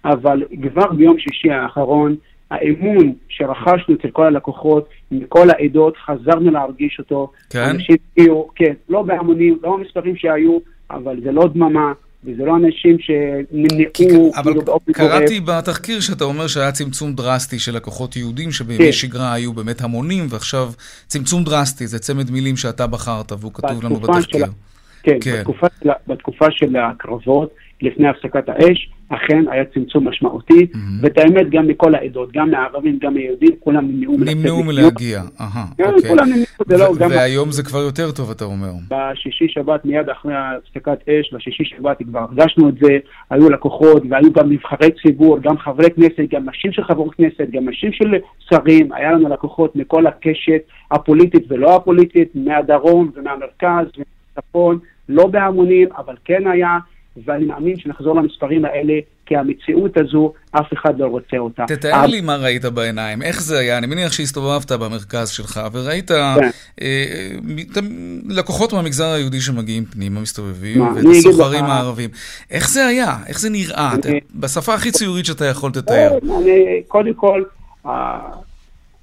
אבל כבר ביום שישי האחרון, האמון שרכשנו אצל כל הלקוחות מכל העדות, חזרנו להרגיש אותו. כן? אנשים הגיעו, כן, לא בהמונים, לא המספרים שהיו, אבל זה לא דממה, וזה לא אנשים שנמנעו אבל כאילו באופן קראתי בתחקיר שאתה אומר שהיה צמצום דרסטי של לקוחות יהודים, שבימי כן. שגרה היו באמת המונים, ועכשיו צמצום דרסטי, זה צמד מילים שאתה בחרת והוא כתוב לנו בתחקיר. של... כן, כן. בתקופה, של... בתקופה של הקרבות, לפני הפסקת האש, אכן היה צמצום משמעותי, mm-hmm. ואת האמת גם מכל העדות, גם מהערבים, גם מהיהודים, כולם נמנעו נמנעו מלהגיע, אהה, אוקיי. כולם נמנעו, זה לא... גם והיום זה כבר יותר טוב, אתה אומר. בשישי שבת, מיד אחרי הפסקת אש, בשישי שבת כבר הרגשנו את זה, היו לקוחות, והיו גם נבחרי ציבור, גם חברי כנסת, גם נשים של חברי כנסת, גם נשים של שרים, היה לנו לקוחות מכל הקשת הפוליטית ולא הפוליטית, מהדרום ומהמרכז ומהצפון, לא בהמונים, אבל כן היה ואני מאמין שנחזור למספרים האלה, כי המציאות הזו, אף אחד לא רוצה אותה. תתאר לי מה ראית בעיניים, איך זה היה. אני מניח שהסתובבת במרכז שלך וראית כן. אה, לקוחות מהמגזר היהודי שמגיעים פנימה, מסתובבים, ואת הסוחרים הערבים. איך זה היה? איך זה נראה? אני... בשפה הכי ציורית שאתה יכול לתאר. אני, קודם כל,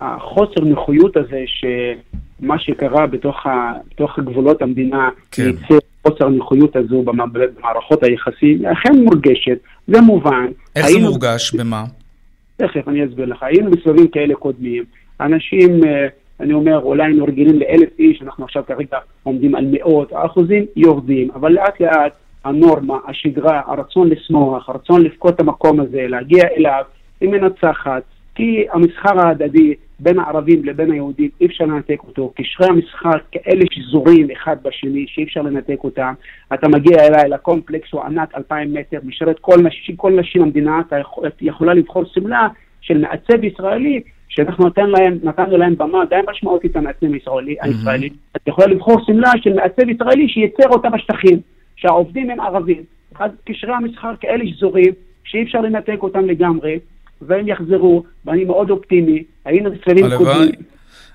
החוסר נוחיות הזה, שמה שקרה בתוך, ה, בתוך גבולות המדינה, כן. ייצר חוסר הנוחיות הזו במערכות היחסים, אכן מורגשת, זה מובן. איך היינו... זה מורגש? במה? תכף, אני אסביר לך. היינו בסבבים כאלה קודמים. אנשים, אה, אני אומר, אולי היינו רגילים לאלף איש, אנחנו עכשיו כרגע עומדים על מאות, האחוזים יורדים, אבל לאט לאט הנורמה, השגרה, הרצון לשמוח, הרצון לבכות את המקום הזה, להגיע אליו, היא מנצחת, כי המסחר ההדדי בין הערבים לבין היהודים, אי אפשר לנתק אותו. קשרי המסחר כאלה שזורים אחד בשני, שאי אפשר לנתק אותם. אתה מגיע אליי לקומפלקס, הוא ענק אלפיים מטר, משרת כל נשים, כל נשים המדינה, אתה יכול, יכולה לבחור שמלה של מעצב ישראלי, שאנחנו נתן להם, נתנו להם במה די משמעותית המעצב הישראלי, הישראלי. אתה יכול לבחור שמלה של מעצב ישראלי שייצר אותה בשטחים, שהעובדים הם ערבים. אז קשרי המסחר כאלה שזורים, שאי אפשר לנתק אותם לגמרי. והם יחזרו, ואני מאוד אופטימי, היינו בסבבים קודמים.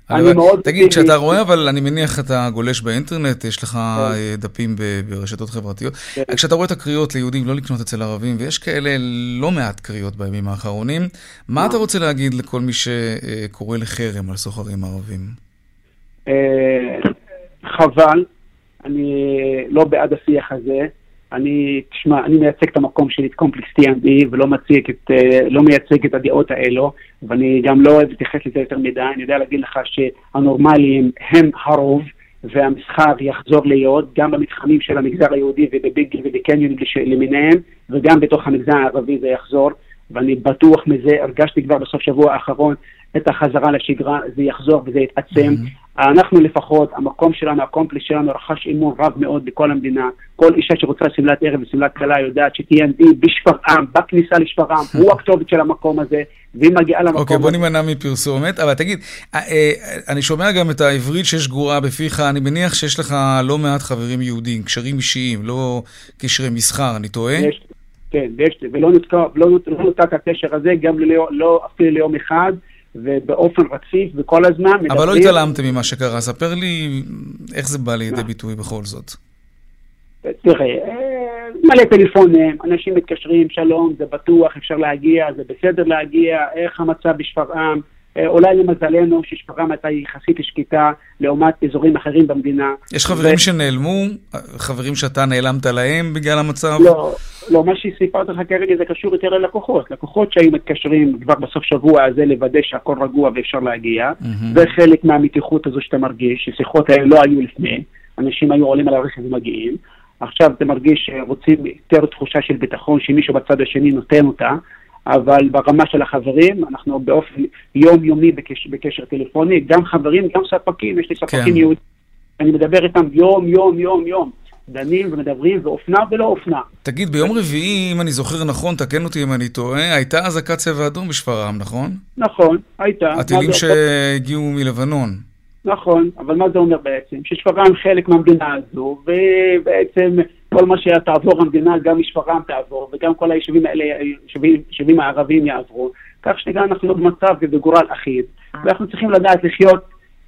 אני מאוד... תגיד, כשאתה רואה, אבל אני מניח אתה גולש באינטרנט, יש לך כן. אה, דפים ברשתות חברתיות. כן. כשאתה רואה את הקריאות ליהודים לא לקנות אצל ערבים, ויש כאלה לא מעט קריאות בימים האחרונים, מה אתה רוצה להגיד לכל מי שקורא לחרם על סוחרים ערבים? אה, חבל, אני לא בעד השיח הזה. אני, תשמע, אני מייצג את המקום שלי, את קומפלקס T&D, ולא מייצג את, אה, לא מייצג את הדעות האלו, ואני גם לא אוהב להתייחס לזה יותר מדי. אני יודע להגיד לך שהנורמליים הם הרוב, והמסחר יחזור להיות גם במתחמים של המגזר היהודי ובביג ובקניונים למיניהם, וגם בתוך המגזר הערבי זה יחזור. ואני בטוח מזה, הרגשתי כבר בסוף שבוע האחרון את החזרה לשגרה, זה יחזור וזה יתעצם. Mm-hmm. אנחנו לפחות, המקום שלנו, הקומפלקס שלנו, רכש אמון רב מאוד בכל המדינה. כל אישה שרוצה שמלת ערב ושמלת כלה יודעת ש-T&D בשפרעם, בכניסה לשפרעם, הוא <laughs> הכתובת של המקום הזה, והיא מגיעה למקום אוקיי, בוא נימנע מפרסומת, אבל תגיד, אה, אה, אני שומע גם את העברית שיש גרועה בפיך, אני מניח שיש לך לא מעט חברים יהודים, קשרים אישיים, לא קשרי מסחר, אני טועה? יש, כן, ויש, ולא נותק לא, לא הקשר הזה גם לא, לא, אפילו ליום אחד, ובאופן רציף וכל הזמן מדברים... אבל לא התעלמתם ממה שקרה, ספר לי איך זה בא לידי ביטוי בכל זאת. תראה, אה, מלא טלפונים, אנשים מתקשרים, שלום, זה בטוח, אפשר להגיע, זה בסדר להגיע, איך המצב בשפרעם, אולי למזלנו ששפרעם הייתה יחסית שקטה לעומת אזורים אחרים במדינה. יש חברים ו... שנעלמו? חברים שאתה נעלמת להם בגלל המצב? לא, לא, מה שסיפרתי לך כרגע זה קשור יותר ללקוחות. לקוחות שהיו מתקשרים כבר בסוף שבוע הזה לוודא שהכל רגוע ואפשר להגיע, mm-hmm. זה חלק מהמתיחות הזו שאתה מרגיש, ששיחות האלה לא היו לפני, אנשים היו עולים על הרכב ומגיעים. עכשיו אתה מרגיש שרוצים יותר תחושה של ביטחון, שמישהו בצד השני נותן אותה. אבל ברמה של החברים, אנחנו באופן יומיומי בקשר, בקשר טלפוני, גם חברים, גם ספקים, יש לי ספקים כן. יהודים, אני מדבר איתם יום, יום, יום, יום. דנים ומדברים, ואופנה ולא אופנה. תגיד, ביום רביעי, אם אני זוכר נכון, תקן אותי אם אני טועה, הייתה אזעקת צבע אדום בשפרעם, נכון? נכון, הייתה. הטילים שהגיעו מלבנון. נכון, אבל מה זה אומר בעצם? ששפרעם חלק מהמדינה הזו, ובעצם כל מה שתעבור המדינה, גם משפרעם תעבור, וגם כל היישובים האלה, היישובים הערביים יעברו. כך שגם אנחנו במצב ובגורל אחיד, ואנחנו צריכים לדעת לחיות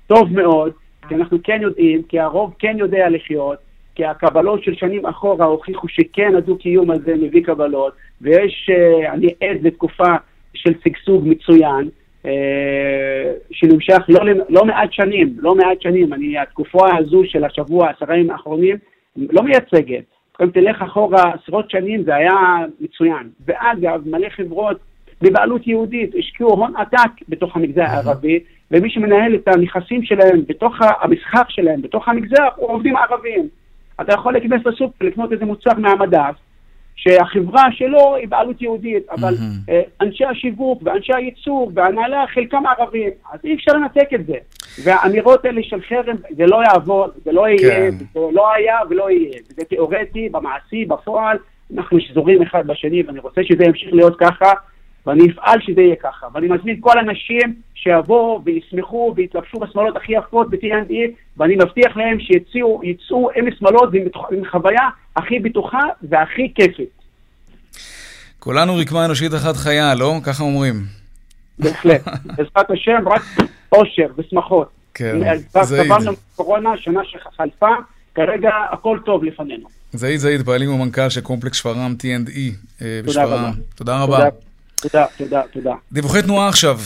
טוב מאוד, כי אנחנו כן יודעים, כי הרוב כן יודע לחיות, כי הקבלות של שנים אחורה הוכיחו שכן הדו-קיום הזה מביא קבלות, ויש, אה, אני עד לתקופה של שגשוג מצוין, אה, שנמשך לא, לא מעט שנים, לא מעט שנים, אני, התקופה הזו של השבוע, עשרה ימים האחרונים, לא מייצגת. אם תלך אחורה עשרות שנים זה היה מצוין. ואגב, מלא חברות בבעלות יהודית השקיעו הון עתק בתוך המגזר הערבי, ומי שמנהל את הנכסים שלהם בתוך המסחר שלהם, בתוך המגזר, הוא עובדים ערבים. אתה יכול להיכנס לסופר, לקנות איזה מוצר מהמדף, שהחברה שלו היא בעלות יהודית, אבל mm-hmm. אנשי השיווק ואנשי הייצור והנהלה חלקם ערבים, אז אי אפשר לנתק את זה. והאמירות האלה של חרם, זה לא יעבור, זה לא יהיה, כן. זה לא היה ולא יהיה. זה תיאורטי, במעשי, בפועל, אנחנו שזורים אחד בשני, ואני רוצה שזה ימשיך להיות ככה. ואני אפעל שזה יהיה ככה. ואני מזמין כל הנשים שיבואו וישמחו ויתלבשו בשמאלות הכי יפות ב-T&E, ואני מבטיח להם שיצאו עם שמאלות ועם חוויה הכי בטוחה והכי כיפית. כולנו רקמה אנושית אחת חיה, לא? ככה אומרים. בהחלט. <laughs> בעזרת השם, רק אושר ושמחות. כן, זעיד. סבלנו קורונה, שנה שחלפה, כרגע הכל טוב לפנינו. זעיד זעיד, פעלים ומנכ"ל של קומפלקס שפרעם T&E אה, בשפרעם. תודה רבה. תודה, תודה, תודה. דיווחי תנועה עכשיו.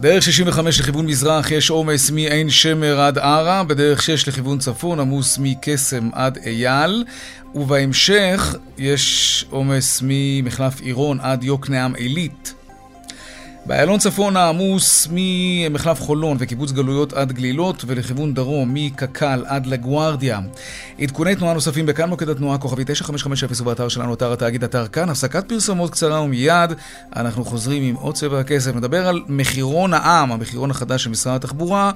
דרך 65 לכיוון מזרח יש עומס מעין שמר עד ערה, בדרך 6 לכיוון צפון עמוס מקסם עד אייל, ובהמשך יש עומס ממחלף עירון עד יוקנעם עילית. באיילון צפון העמוס ממחלף חולון וקיבוץ גלויות עד גלילות ולכיוון דרום מקק"ל עד לגוארדיה. עדכוני תנועה נוספים בכאן מוקד התנועה כוכבי 9550 ובאתר שלנו אתר התאגיד אתר כאן. הפסקת פרסומות קצרה ומיד אנחנו חוזרים עם עוד צבע הכסף. נדבר על מחירון העם, המחירון החדש של משרד התחבורה,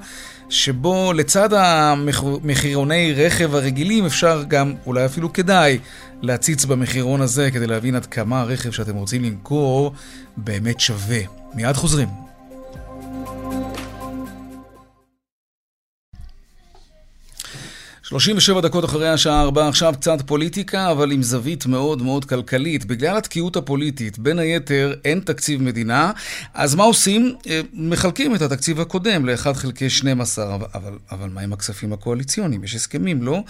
שבו לצד המחירוני רכב הרגילים אפשר גם, אולי אפילו כדאי, להציץ במחירון הזה כדי להבין עד כמה הרכב שאתם רוצים למכור באמת שווה. מיד חוזרים. שלושים ושבע דקות אחרי השעה ארבע, עכשיו קצת פוליטיקה, אבל עם זווית מאוד מאוד כלכלית. בגלל התקיעות הפוליטית, בין היתר, אין תקציב מדינה, אז מה עושים? אה, מחלקים את התקציב הקודם ל-1 חלקי 12, אבל, אבל, אבל מה עם הכספים הקואליציוניים? יש הסכמים, לא?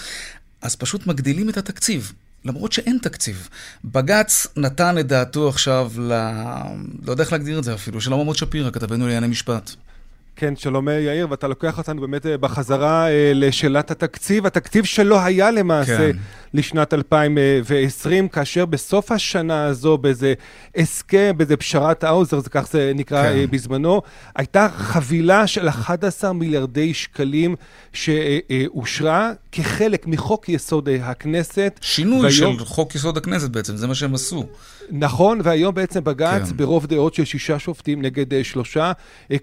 אז פשוט מגדילים את התקציב. למרות שאין תקציב. בג"ץ נתן את דעתו עכשיו ל... לא יודע איך להגדיר את זה אפילו, של עמוד שפירא, כתבנו לענייני משפט. כן, שלום יאיר, ואתה לוקח אותנו באמת אה, בחזרה אה, לשאלת התקציב. התקציב שלא היה למעשה כן. לשנת 2020, כאשר בסוף השנה הזו, באיזה הסכם, באיזה פשרת האוזר, זה כך זה נקרא כן. אה, בזמנו, הייתה חבילה של 11 מיליארדי שקלים שאושרה כחלק מחוק יסוד הכנסת. שינוי והיום... של חוק יסוד הכנסת בעצם, זה מה שהם עשו. נכון, והיום בעצם בג"ץ, כן. ברוב דעות של שישה שופטים נגד שלושה,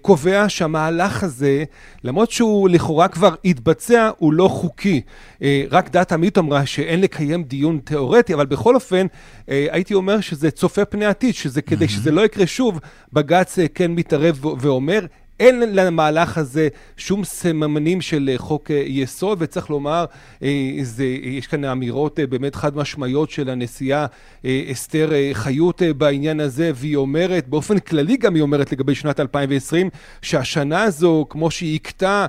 קובע שהמ... המהלך הזה, למרות שהוא לכאורה כבר התבצע, הוא לא חוקי. אה, רק דת עמית אמרה שאין לקיים דיון תיאורטי, אבל בכל אופן, אה, הייתי אומר שזה צופה פני עתיד, שזה כדי שזה לא יקרה שוב, בג"ץ אה, כן מתערב ואומר, אין למהלך הזה שום סממנים של אה, חוק אה, יסוד, וצריך לומר, אה, זה, יש כאן אמירות באמת חד משמעיות של הנשיאה אסתר חיות בעניין הזה, והיא אומרת, באופן כללי גם היא אומרת לגבי שנת 2020, שהשנה הזו, כמו שהיא הכתה,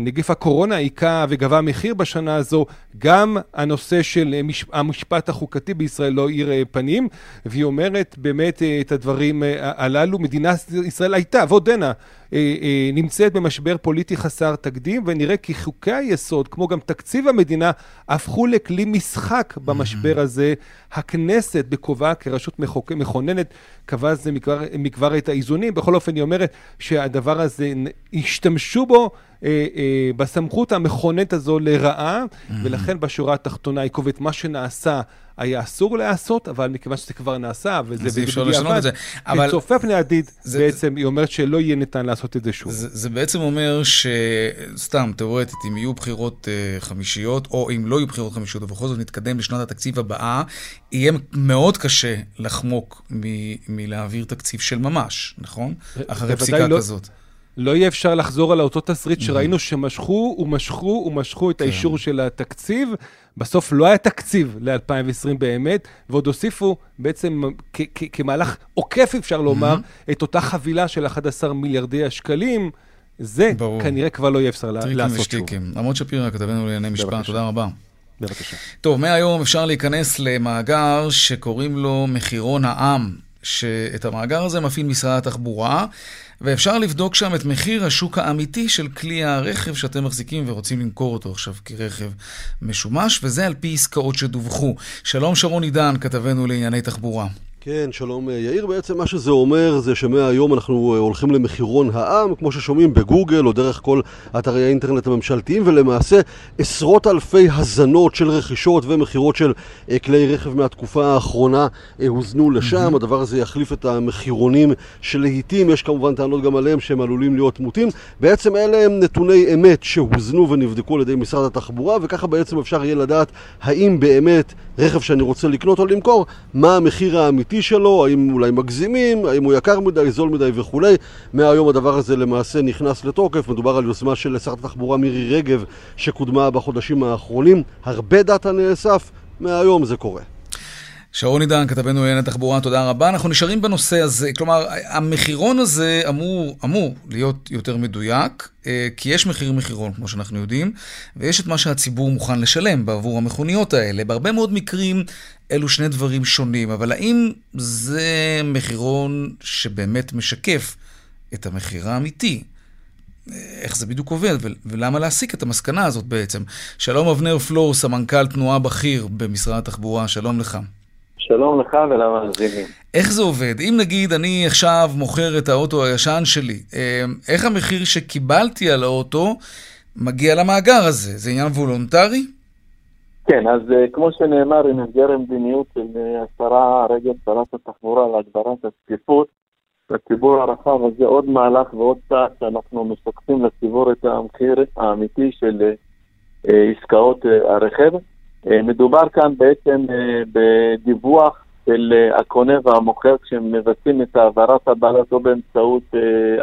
נגיף הקורונה היכה וגבה מחיר בשנה הזו, גם הנושא של המשפט החוקתי בישראל לא האיר פנים, והיא אומרת באמת את הדברים הללו. מדינת ישראל הייתה ועודנה אה, אה, נמצאת במשבר פוליטי חסר תקדים, ונראה כי חוקי היסוד, כמו גם תקציב המדינה, הפכו לכלי משחק במשבר הזה. הכנסת בכובעה כרשות מחוק... מכוננת קבעה זה מכבר, מכבר את האיזונים. בכל אופן, היא אומרת שהדבר הזה, השתמשו בו אה, אה, בסמכות המכוננת הזו לרעה, mm-hmm. ולכן בשורה התחתונה היא קובעת מה שנעשה היה אסור להיעשות, אבל מכיוון שזה כבר נעשה, וזה. אבל... כצופה פני עתיד, בעצם היא אומרת שלא יהיה ניתן לעשות את זה שוב. זה, זה בעצם אומר שסתם, תאורטית, אם יהיו בחירות uh, חמישיות, או אם לא יהיו בחירות חמישיות, ובכל זאת נתקדם לשנת התקציב הבאה, יהיה מאוד קשה לחמוק מ- מלהעביר תקציב של ממש, נכון? אחרי פסיקה לא... כזאת. לא יהיה אפשר לחזור על אותו תסריט שראינו שמשכו ומשכו ומשכו את כן. האישור של התקציב. בסוף לא היה תקציב ל-2020 באמת, ועוד הוסיפו בעצם כמהלך עוקף, אפשר לומר, את אותה חבילה של 11 מיליארדי השקלים. זה ברור. כנראה כבר לא יהיה אפשר לעשות שוב. טריקים ושטיקים. עמוד שפירא, כתבנו לענייני משפט, תודה רבה. בבקשה. טוב, מהיום אפשר להיכנס למאגר שקוראים לו מחירון העם, שאת המאגר הזה מפעיל משרד התחבורה. ואפשר לבדוק שם את מחיר השוק האמיתי של כלי הרכב שאתם מחזיקים ורוצים למכור אותו עכשיו כרכב משומש, וזה על פי עסקאות שדווחו. שלום שרון עידן, כתבנו לענייני תחבורה. כן, שלום יאיר. בעצם מה שזה אומר זה שמהיום אנחנו הולכים למחירון העם, כמו ששומעים בגוגל או דרך כל אתרי האינטרנט הממשלתיים, ולמעשה עשרות אלפי הזנות של רכישות ומכירות של כלי רכב מהתקופה האחרונה הוזנו לשם. Mm-hmm. הדבר הזה יחליף את המחירונים שלעיתים, יש כמובן טענות גם עליהם שהם עלולים להיות מוטים. בעצם אלה הם נתוני אמת שהוזנו ונבדקו על ידי משרד התחבורה, וככה בעצם אפשר יהיה לדעת האם באמת רכב שאני רוצה לקנות או למכור, מה המחיר האמיתי שלו, האם אולי מגזימים, האם הוא יקר מדי, זול מדי וכולי. מהיום הדבר הזה למעשה נכנס לתוקף, מדובר על יוזמה של שרת התחבורה מירי רגב שקודמה בחודשים האחרונים. הרבה דאטה נאסף, מהיום זה קורה. שרון עידן, כתבנו לענייני תחבורה, תודה רבה. אנחנו נשארים בנושא הזה, כלומר, המחירון הזה אמור, אמור להיות יותר מדויק, אה, כי יש מחיר מחירון, כמו שאנחנו יודעים, ויש את מה שהציבור מוכן לשלם בעבור המכוניות האלה. בהרבה מאוד מקרים אלו שני דברים שונים, אבל האם זה מחירון שבאמת משקף את המחיר האמיתי? איך זה בדיוק עובד, ולמה להסיק את המסקנה הזאת בעצם. שלום אבנר פלור, סמנכ"ל תנועה בכיר במשרד התחבורה, שלום לך. שלום לך ולמאזינים. איך זה עובד? אם נגיד אני עכשיו מוכר את האוטו הישן שלי, אה, איך המחיר שקיבלתי על האוטו מגיע למאגר הזה? זה עניין וולונטרי? כן, אז uh, כמו שנאמר, במסגרת מדיניות של uh, השרה רגב, שרת התחבורה להגברת הצפיפות לציבור הרחב, אז זה עוד מהלך ועוד צעד שאנחנו משקפים לציבור את המחיר האמיתי של uh, עסקאות הרכב. אה, מדובר כאן בעצם אה, בדיווח של אה, הקונה והמוכר כשהם מבצעים את העברת הבעלת או באמצעות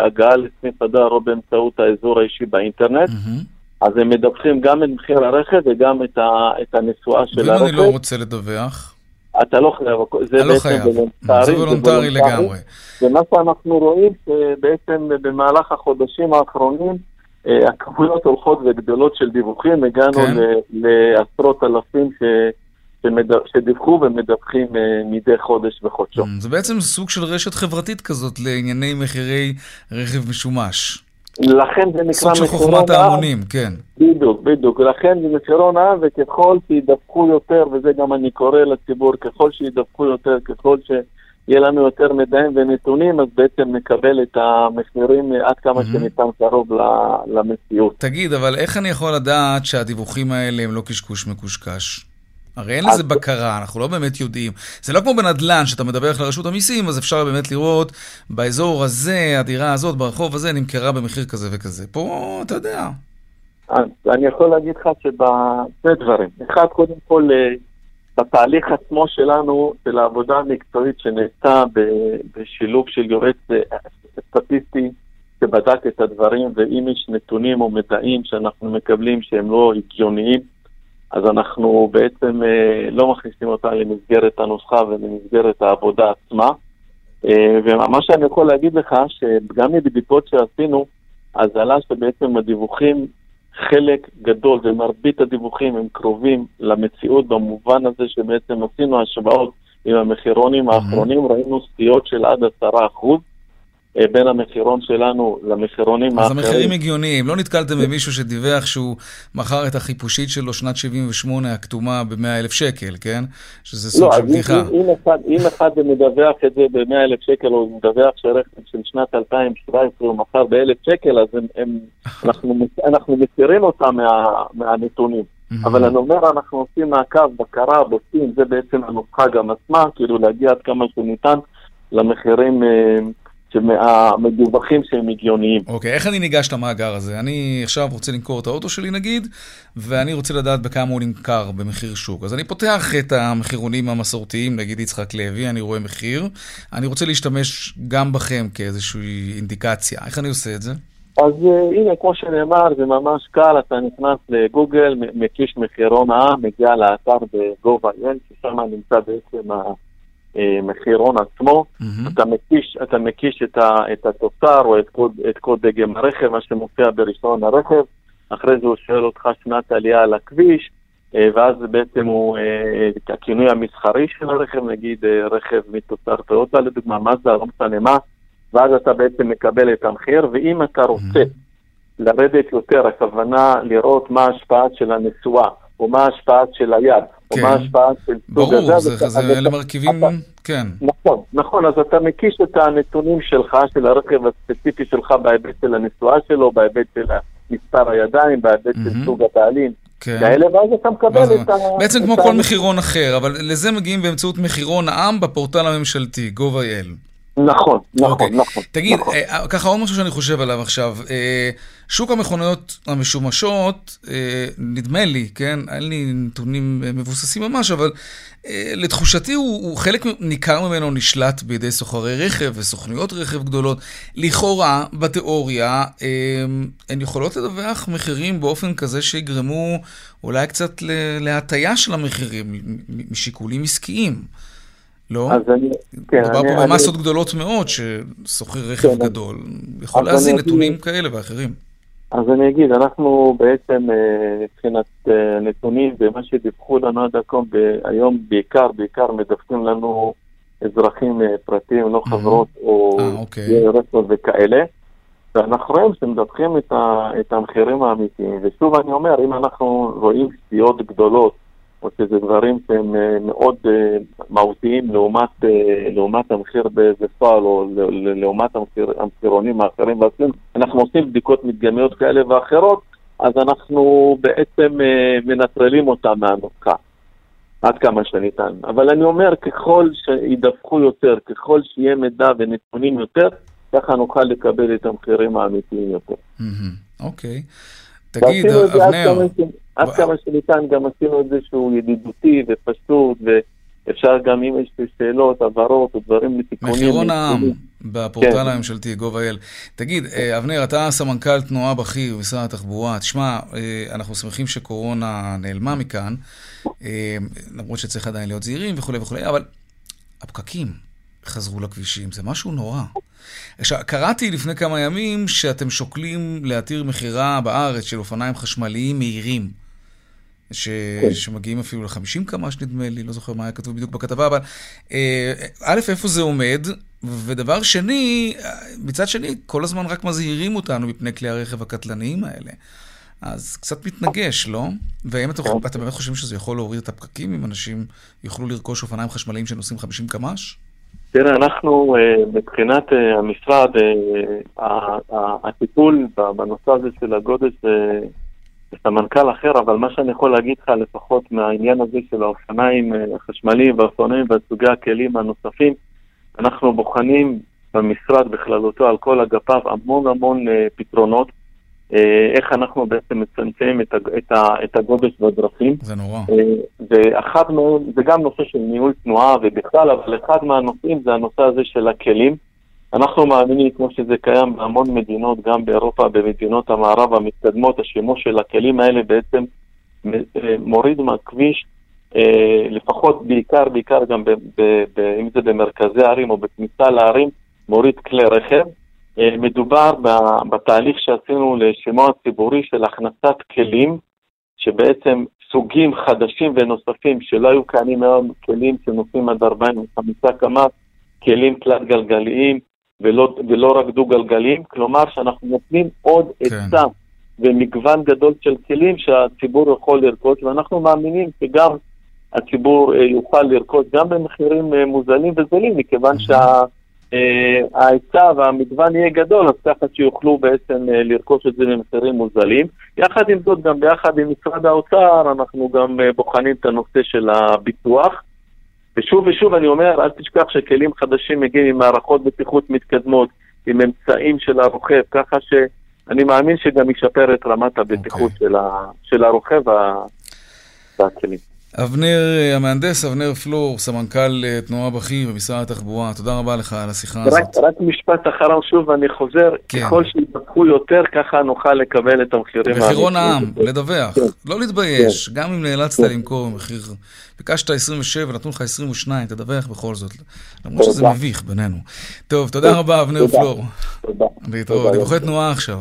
הגעה לסניף הדואר או באמצעות האזור האישי באינטרנט. אמ-המ. אז הם מדווחים גם את מחיר הרכב וגם את, ה, את הנסועה של הרכב. ואם אני לא רוצה לדווח? אתה לא חייב, זה לא בעצם וולונטרי. זה וולונטרי לגמרי. ומה שאנחנו רואים שבעצם במהלך החודשים האחרונים הכמויות הולכות וגדולות של דיווחים, הגענו כן. לעשרות אלפים ש... שדיווחו ומדווחים אה, מדי חודש וחודשו. Mm, זה בעצם סוג של רשת חברתית כזאת לענייני מחירי רכב משומש. לכן זה נקרא סוג של חוכמת ההמונים, כן. בדיוק, בדיוק. לכן זה מחירון העם, וככל שידווחו יותר, וזה גם אני קורא לציבור, ככל שידווחו יותר, ככל ש... יהיה לנו יותר מידעים ונתונים, אז בעצם נקבל את המחירים עד כמה mm-hmm. שניתן קרוב למציאות. תגיד, אבל איך אני יכול לדעת שהדיווחים האלה הם לא קשקוש מקושקש? הרי אין לזה בקרה, אנחנו לא באמת יודעים. זה לא כמו בנדל"ן, שאתה מדווח לרשות המיסים, אז אפשר באמת לראות באזור הזה, הדירה הזאת, ברחוב הזה, נמכרה במחיר כזה וכזה. פה, אתה יודע. אז אני יכול להגיד לך שבשני דברים. אחד, קודם כל, אה, בתהליך עצמו שלנו, של העבודה המקצועית שנעשתה בשילוב של יועץ אה, סטטיסטי שבדק את הדברים, ואם יש נתונים או מידעים שאנחנו מקבלים שהם לא הגיוניים, אז אנחנו בעצם אה, לא מכניסים אותם למסגרת הנוסחה ולמסגרת העבודה עצמה. אה, ומה שאני יכול להגיד לך, שגם מבדיקות שעשינו, אז עלה שבעצם הדיווחים חלק גדול ומרבית הדיווחים הם קרובים למציאות במובן הזה שבעצם עשינו השוואות עם המחירונים האחרונים. ראינו סטיות של עד עשרה אחוז. אה, בין המחירון שלנו למחירונים האחרים. אז המחירים הגיוניים, לא נתקלתם במישהו שדיווח שהוא מכר את החיפושית שלו שנת 78 הכתומה ב-100 אלף שקל, כן? שזה סוג לא, של בדיחה. לא, אם, אחד, אם אחד מדווח את זה ב-100 אלף שקל, או מדווח שרכב של שנת 2017 הוא מכר ב-1,000 שקל, אז הם, הם, <laughs> אנחנו, אנחנו מסירים אותם מה, מהנתונים. אבל אני אומר, אנחנו עושים מעקב, בקרה, בודקים, זה בעצם הנוסחה גם עצמה, כאילו להגיע עד כמה שניתן למחירים אה, המדווחים שהם הגיוניים. אוקיי, okay, איך אני ניגש למאגר הזה? אני עכשיו רוצה למכור את האוטו שלי נגיד, ואני רוצה לדעת בכמה הוא נמכר במחיר שוק. אז אני פותח את המחירונים המסורתיים, נגיד יצחק לוי, אני רואה מחיר. אני רוצה להשתמש גם בכם כאיזושהי אינדיקציה. איך אני עושה את זה? אז uh, הנה, כמו שנאמר, זה ממש קל, אתה נכנס לגוגל, מקיש מחירון העם, מגיע לאתר ב-gov.il, ששם נמצא בעצם המחירון עצמו, mm-hmm. אתה מקיש, אתה מקיש את, ה, את התוצר או את קוד, את קוד דגם הרכב, מה שמופיע בראשון הרכב, אחרי זה הוא שואל אותך שנת עלייה על הכביש, אה, ואז בעצם הוא, אה, הכינוי המסחרי של הרכב, נגיד רכב מתוצר טויוטה לדוגמה, מה זה, לא משנה מה, ואז אתה בעצם מקבל את המחיר, ואם אתה רוצה לרדת יותר, הכוונה לראות מה ההשפעה של הנסועה, או מה ההשפעה של היד, כן. או מה ההשפעה של סוג הזה. ברור, זה, אלה מרכיבים, כן. נכון, נכון, אז אתה מקיש את הנתונים שלך, של הרכב הספציפי שלך בהיבט של הנסועה שלו, בהיבט של מספר הידיים, בהיבט של סוג הבעלים. כן. כאלה, ואז אתה מקבל את ה... בעצם כמו כל מחירון אחר, אבל לזה מגיעים באמצעות מחירון העם בפורטל הממשלתי, gov.il. נכון, נכון, okay. אוקיי. נכון. תגיד, נכון. אה, ככה עוד משהו שאני חושב עליו עכשיו. אה, שוק המכוניות המשומשות, אה, נדמה לי, כן, אין לי נתונים מבוססים ממש, אבל אה, לתחושתי הוא, הוא חלק ניכר ממנו נשלט בידי סוחרי רכב וסוכנויות רכב גדולות. לכאורה, בתיאוריה, אה, הן יכולות לדווח מחירים באופן כזה שיגרמו אולי קצת להטייה של המחירים משיקולים עסקיים. לא? אז אני... כן, מדובר אני, פה במסות אני... גדולות מאוד, ששוכר רכב כן, גדול יכול להזין נתונים אני... כאלה ואחרים. אז אני אגיד, אנחנו בעצם אה, מבחינת אה, נתונים ומה שדיווחו לנו עד הכל, היום בעיקר, בעיקר מדווחים לנו אזרחים אה, פרטיים, לא חברות או אוקיי. רצות וכאלה. ואנחנו רואים שמדווחים את המחירים האמיתיים. ושוב אני אומר, אם אנחנו רואים סטיות גדולות או שזה דברים שהם אה, מאוד אה, מהותיים לעומת, אה, לעומת המחיר בפועל או לעומת המחיר, המחירונים האחרים והסין, אנחנו עושים בדיקות מדגמיות כאלה ואחרות, אז אנחנו בעצם מנטרלים אותם מהנוסחה. עד כמה שניתן. אבל אני אומר, ככל שידווחו יותר, ככל שיהיה מידע ונתונים יותר, ככה נוכל לקבל את המחירים האמיתיים יותר. אוקיי. תגיד, אבנר... עד כמה שניתן גם עשינו את זה שהוא ידידותי ופשוט, ואפשר גם אם יש שאלות, הבהרות או דברים לתיקונים. מחירון העם בפורטל כן. הממשלתי, gov.il. תגיד, אה, אבנר, אתה סמנכ"ל תנועה בכיר במשרד התחבורה. תשמע, אה, אנחנו שמחים שקורונה נעלמה מכאן, אה, למרות שצריך עדיין להיות זהירים וכולי וכולי, אבל הפקקים חזרו לכבישים, זה משהו נורא. עכשיו, קראתי לפני כמה ימים שאתם שוקלים להתיר מכירה בארץ של אופניים חשמליים מהירים. ש... כן. שמגיעים אפילו ל-50 קמ"ש נדמה לי, לא זוכר מה היה כתוב בדיוק בכתבה, אבל אה, א', איפה זה עומד, ודבר שני, מצד שני, כל הזמן רק מזהירים אותנו מפני כלי הרכב הקטלניים האלה. אז קצת מתנגש, לא? והאם אתם, כן. אתם באמת חושבים שזה יכול להוריד את הפקקים אם אנשים יוכלו לרכוש אופניים חשמליים שנוסעים 50 קמ"ש? תראה, אנחנו אה, מבחינת המשרד, הטיפול בנושא הזה של הגודש סמנכ"ל אחר, אבל מה שאני יכול להגיד לך, לפחות מהעניין הזה של האופניים אה, החשמליים והאופניים וסוגי הכלים הנוספים, אנחנו בוחנים במשרד בכללותו על כל אגפיו המון המון אה, פתרונות, אה, איך אנחנו בעצם מצמצמים את, את, את הגודש בדרכים. זה נורא. ואחד מהם, זה גם נושא של ניהול תנועה ובכלל, אבל אחד מהנושאים זה הנושא הזה של הכלים. אנחנו מאמינים, כמו שזה קיים בהמון מדינות, גם באירופה, במדינות המערב המתקדמות, השימוש של הכלים האלה בעצם אה, מוריד מהכביש, אה, לפחות בעיקר, בעיקר גם ב, ב, ב, אם זה במרכזי הערים או בכניסה לערים, מוריד כלי רכב. אה, מדובר בתהליך שעשינו לשימוע ציבורי של הכנסת כלים, שבעצם סוגים חדשים ונוספים שלא היו קיימים היום, כלים שנוסעים עד 45 קמ"ט, כלים תלת גלגליים, ולא, ולא רק דו-גלגליים, כלומר שאנחנו נותנים עוד כן. היצע ומגוון גדול של כלים שהציבור יכול לרכוש, ואנחנו מאמינים שגם הציבור אה, יוכל לרכוש גם במחירים אה, מוזלים וזולים, מכיוון שההיצע אה, והמגוון יהיה גדול, אז ככה שיוכלו בעצם לרכוש את זה במחירים מוזלים. יחד עם זאת, גם ביחד עם משרד האוצר, אנחנו גם בוחנים את הנושא של הביטוח. ושוב ושוב אני אומר, אל תשכח שכלים חדשים מגיעים עם מערכות בטיחות מתקדמות, עם אמצעים של הרוכב, ככה שאני מאמין שגם ישפר את רמת הבטיחות okay. אוקיי. של, ה, של הרוכב והכלים. אבנר המהנדס, אבנר פלור, סמנכ"ל אה, תנועה בכיר במשרד התחבורה, תודה רבה לך על השיחה רק, הזאת. רק משפט אחרון שוב, אני חוזר, כן. ככל שידווחו יותר, ככה נוכל לקבל את המחירים. מחירון העם, לדווח, כן. לא להתבייש, כן. גם אם נאלצת כן. למכור במחיר, ביקשת 27, נתנו לך 22, תדווח בכל זאת, למרות שזה מביך בינינו. טוב, תודה רבה, אבנר פלור. תודה. להתראות, דיווחי תנועה עכשיו.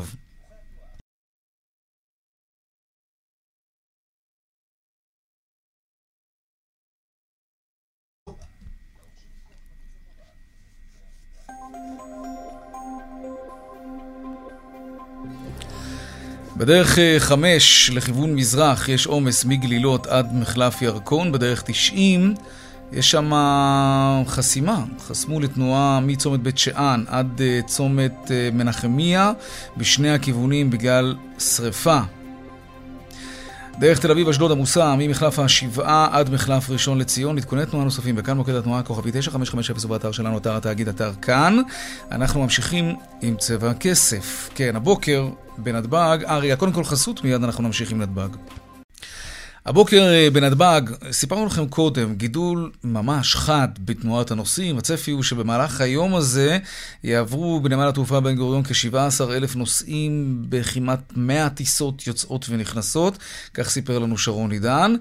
בדרך אה, חמש לכיוון מזרח יש עומס מגלילות עד מחלף ירקון, בדרך תשעים יש שם חסימה, חסמו לתנועה מצומת בית שאן עד אה, צומת אה, מנחמיה בשני הכיוונים בגלל שריפה. דרך תל אביב אשדוד עמוסה ממחלף השבעה עד מחלף ראשון לציון. עדכוני תנועה נוספים וכאן מוקד התנועה כוכבי 9550 באתר שלנו, אתר התאגיד, אתר כאן. אנחנו ממשיכים עם צבע הכסף. כן, הבוקר בנתב"ג, אריה, קודם כל חסות, מיד אנחנו נמשיך עם נתב"ג. הבוקר אה, בנתב"ג, סיפרנו לכם קודם, גידול ממש חד בתנועת הנוסעים. הצפי הוא שבמהלך היום הזה יעברו בנמל התעופה בן גוריון כ-17 אלף נוסעים בכמעט 100 טיסות יוצאות ונכנסות, כך סיפר לנו שרון עידן.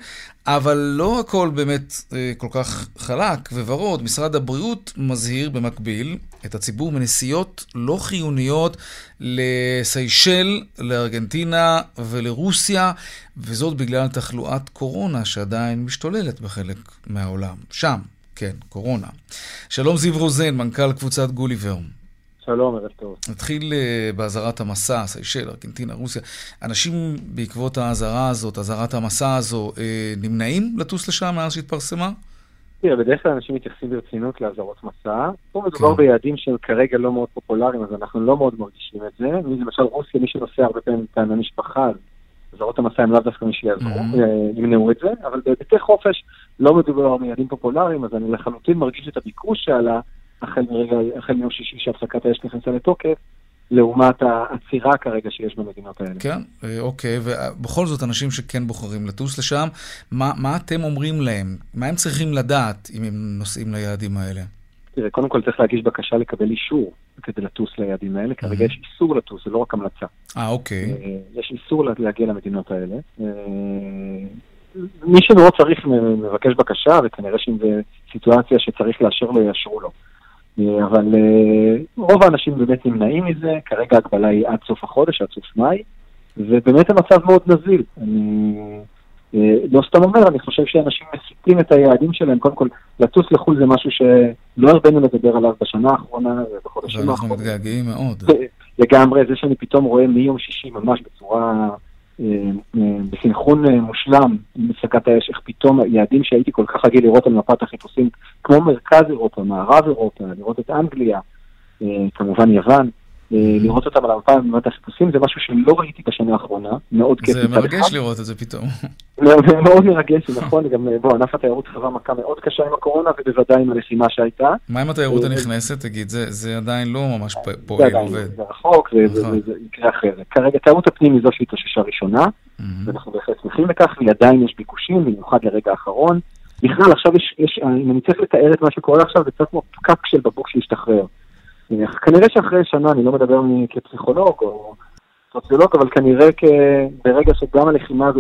אבל לא הכל באמת אה, כל כך חלק וורוד. משרד הבריאות מזהיר במקביל את הציבור מנסיעות לא חיוניות לסיישל, לארגנטינה ולרוסיה, וזאת בגלל תחלואת קורונה שעדיין משתוללת בחלק מהעולם. שם, כן, קורונה. שלום זיו רוזן, מנכ"ל קבוצת גוליבר. שלום, ערב טוב. נתחיל uh, באזהרת המסע, סיישל, ארגנטינה, רוסיה. אנשים בעקבות האזהרה הזאת, אזהרת המסע הזו, uh, נמנעים לטוס לשם מאז שהתפרסמה? תראה, בדרך כלל אנשים מתייחסים ברצינות לאזהרות מסע. פה מדובר כן. ביעדים שהם כרגע לא מאוד פופולריים, אז אנחנו לא מאוד מרגישים את זה. למשל רוסיה, מי שנוסע הרבה פעמים מטעם המשפחה, אזהרות המסע הם לאו דווקא מי שיעזרו, mm-hmm. ימנעו את זה, אבל בהיבטי חופש לא מדובר ביעדים פופולריים, אז אני לחלוטין מרגיש את הביקוש שעלה. החל מרגע, החל מיום שישי שהפסקת האש נכנסה לתוקף, לעומת העצירה כרגע שיש במדינות האלה. כן, אה, אוקיי, ובכל זאת אנשים שכן בוחרים לטוס לשם, מה, מה אתם אומרים להם? מה הם צריכים לדעת אם הם נוסעים ליעדים האלה? תראה, קודם כל צריך להגיש בקשה לקבל אישור כדי לטוס ליעדים האלה, כרגע יש איסור לטוס, זה לא רק המלצה. אה, אוקיי. אה, יש איסור להגיע למדינות האלה. אה, מי שלא צריך מבקש בקשה, וכנראה שאם זו סיטואציה שצריך לאשר לו, יאשרו לו. אה, אבל אה, רוב האנשים באמת נמנעים מזה, כרגע ההגבלה היא עד סוף החודש, עד סוף מאי, ובאמת המצב מאוד נזיל. אני אה, לא סתם אומר, אני חושב שאנשים מסיטים את היעדים שלהם, קודם כל, לטוס לחו"ל זה משהו שלא הרבנו לדבר עליו בשנה האחרונה ובחודשים האחרונים. ואנחנו מתגעגעים מאוד. לגמרי, זה שאני פתאום רואה מיום שישי ממש בצורה בסנכרון אה, מושלם עם הפסקת האש, איך פתאום יעדים שהייתי כל כך רגיל לראות על מפת החיפושים, כמו מרכז אירופה, מערב אירופה, לראות את אנגליה, כמובן יוון, לראות אותם על המפה במפת החיפושים זה משהו שלא ראיתי בשנה האחרונה, מאוד כיף. זה מרגש לראות את זה פתאום. <laughs> זה מאוד מרגש, נכון, גם בוא, ענף התיירות חווה מכה מאוד קשה עם הקורונה, ובוודאי עם הלחימה שהייתה. מה עם התיירות הנכנסת? תגיד, זה עדיין לא ממש פועל, עובד. זה רחוק, זה נכון. יקרה אחרי זה. כרגע תיירות הפנים היא זו שהתאוששה ראשונה, ואנחנו בהחלט שמחים לכך, ועדיין יש ביקושים, במיוחד לרגע האחרון. בכלל, עכשיו יש, אם אני צריך לתאר את מה שקורה עכשיו, זה קצת כמו פקק של בקבוק שהשתחרר. כנראה שאחרי שנה, אני לא מדבר כפסיכולוג או סוציולוג, אבל כנראה ברגע שגם הלחימה הזו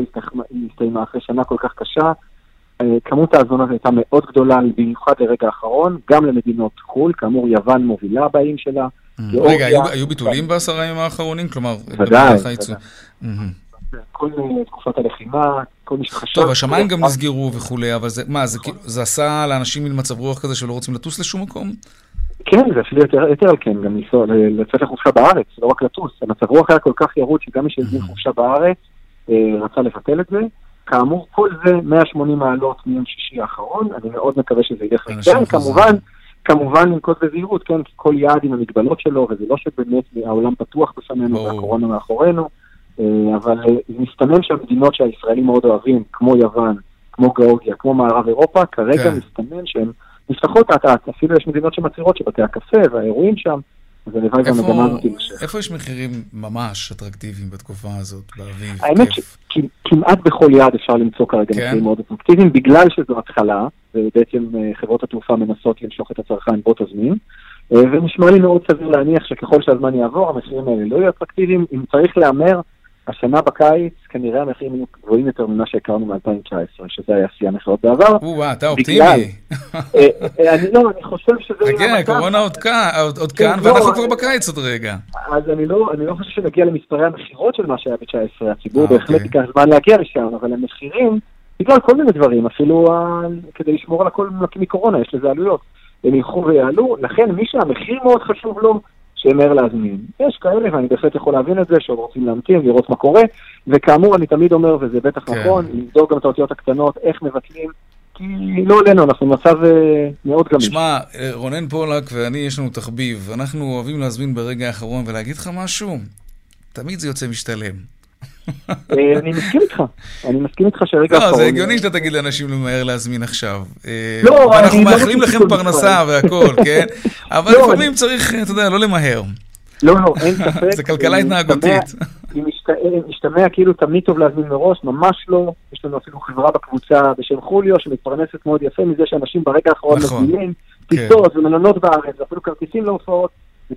הסתיימה אחרי שנה כל כך קשה, אה, כמות ההזונות הייתה מאוד גדולה, במיוחד לרגע האחרון, גם למדינות חו"ל, כאמור יוון מובילה באים שלה. Mm. רגע, היו ביטולים בעשרה ימים האחרונים? כלומר, ודאי, כל תקופת הלחימה, כל מי שחשב... טוב, השמיים גם נסגרו וכולי, אבל זה, מה, זה כאילו, עשה לאנשים מין מצב רוח כזה שלא רוצים לטוס לשום מקום? כן, זה אפילו יותר, יותר על כן, גם לנסוע, לצאת לחופשה בארץ, לא רק לטוס. המצב רוח היה כל כך ירוד שגם מי שהזמין mm-hmm. חופשה בארץ אה, רצה לבטל את זה. כאמור, כל זה 180 מעלות מיום שישי האחרון, אני מאוד מקווה שזה ילך כן, כמובן, כמובן לנקוט בזהירות, כן, כי כל יעד עם המגבלות שלו, וזה לא שבאמת העולם פתוח בפנינו והקורונה מאחורינו, אבל אה, מסתמן שהמדינות שהישראלים מאוד אוהבים, כמו יוון, כמו גיאורגיה, כמו מערב אירופה, כרגע כן. מסתמן שהם נפתחות אט אט, אפילו יש מדינות שמצהירות שבתי הקפה והאירועים שם, אז הלוואי והמגמה הזאת תימשך. איפה יש מחירים ממש אטרקטיביים בתקופה הזאת, באביב? האמת שכמעט בכל יעד אפשר למצוא כרגע כן? מחירים מאוד אטרקטיביים, בגלל שזו התחלה, ובעצם אה, חברות התעופה מנסות למשוך את הצרכן בו תזמין. אה, ונשמע לי מאוד סביר להניח שככל שהזמן יעבור, המחירים האלה לא יהיו אטרקטיביים. אם צריך להמר, השנה בקיץ כנראה המחירים יהיו גבוהים יותר ממה שהכרנו מ-2019, שזה היה שיא המכירות בעבר. או-אה, אתה אופטימי. אה, אה, אני לא, אני חושב שזה... <laughs> רגע, הקורונה עוד כאן, כן, ואנחנו לא, כבר בקיץ עוד רגע. אז לא, אני לא חושב שנגיע למספרי המכירות של מה שהיה ב-19, הציבור אה, בהחלט אוקיי. ייקח זמן להגיע לשם, אבל המחירים, בגלל כל מיני דברים, אפילו כדי לשמור על הכל מקורונה, יש לזה עלויות. הם ילכו ויעלו, לכן מי שהמחיר מאוד חשוב לו, שמהר להזמין. יש כאלה, ואני בהחלט יכול להבין את זה, שעוד רוצים להמתין, לראות מה קורה, וכאמור, אני תמיד אומר, וזה בטח כן. נכון, לבדוק גם את האותיות הקטנות, איך מבטלים. כי לא עלינו, אנחנו במצב אה, מאוד גמיש. שמע, אה, רונן פולק ואני, יש לנו תחביב. אנחנו אוהבים להזמין ברגע האחרון ולהגיד לך משהו, תמיד זה יוצא משתלם. אה, אני מסכים איתך, אני מסכים איתך שרגע האחרון... לא, זה הגיוני שאתה תגיד לאנשים למהר להזמין עכשיו. לא, אני... ואנחנו לא מאחלים לכם פרנסה והכול, כן? <laughs> אבל לא, לפעמים צריך, אתה יודע, לא למהר. לא, לא, אין <laughs> ספק. זה כלכלה התנהגותית. אם משתמע כאילו תמיד טוב להזמין מראש, ממש לא. יש לנו אפילו חברה בקבוצה בשם חוליו, שמתפרנסת מאוד יפה מזה שאנשים ברגע האחרון נכון. מזמינים כן. טיסות ומלונות בארץ, ואפילו כרטיסים להופעות,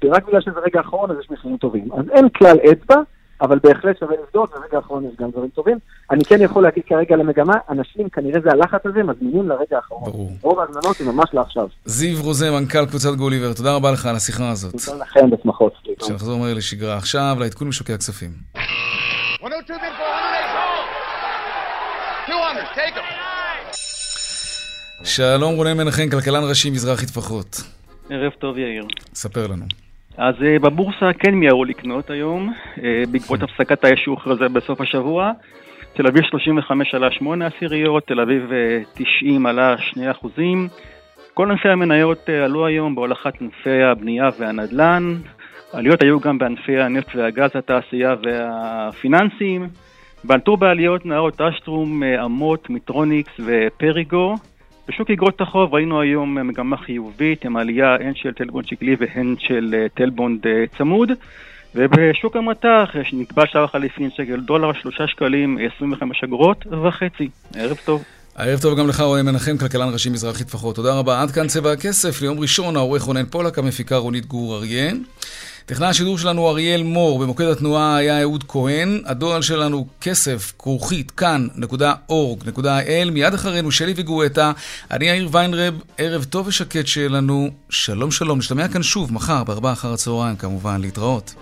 ורק בגלל שזה רגע האחרון אז יש מחירים טובים. אז אין כלל אצבע. אבל בהחלט שווה לבדוק, וברגע האחרון יש גם דברים טובים. אני כן יכול להגיד כרגע למגמה, אנשים, כנראה זה הלחץ הזה, מזמינים לרגע האחרון. ברור. רוב ההזמנות הן ממש לעכשיו. זיו רוזן, מנכ"ל קבוצת גוליבר, תודה רבה לך על השיחה הזאת. תודה לכם בשמחות. שנחזור מהר לשגרה. עכשיו לעדכון משוקי הכספים. שלום רונן מנחם, כלכלן ראשי מזרחי טפחות. ערב טוב יאיר. ספר לנו. אז uh, בבורסה כן מיהרו לקנות היום, uh, בעקבות הפסקת האש שהוכרזה בסוף השבוע. תל אביב 35 עלה 8 עשיריות, תל אביב uh, אה, 90 עלה 2 אחוזים. כל ענפי המניות עלו היום בהובלת ענפי הבנייה והנדל"ן. עליות היו גם בענפי הנפט והגז, התעשייה והפיננסים. בלטו בעליות נערות אשטרום, אמות, מיטרוניקס ופריגו. בשוק אגרות החוב ראינו היום מגמה חיובית עם עלייה הן של טלבונד שקלי והן של אה, טלבונד אה, צמוד ובשוק המטח שנקבע שער חליפין שקל דולר שלושה שקלים 25 אגורות וחצי. ערב טוב. ערב טוב גם לך, רועי מנחם, כלכלן ראשי מזרחי טפחות. תודה רבה. עד כאן צבע הכסף ליום ראשון, העורך רונן פולק, המפיקה רונית גור אריה. טכנאי השידור שלנו אריאל מור, במוקד התנועה היה אהוד כהן, הדואל שלנו כסף, כרוכית, כאן.org.il, מיד אחרינו שלי וגואטה, אני יאיר ויינרב, ערב טוב ושקט שיהיה לנו, שלום שלום, נשתמע כאן שוב מחר בארבעה אחר הצהריים כמובן, להתראות.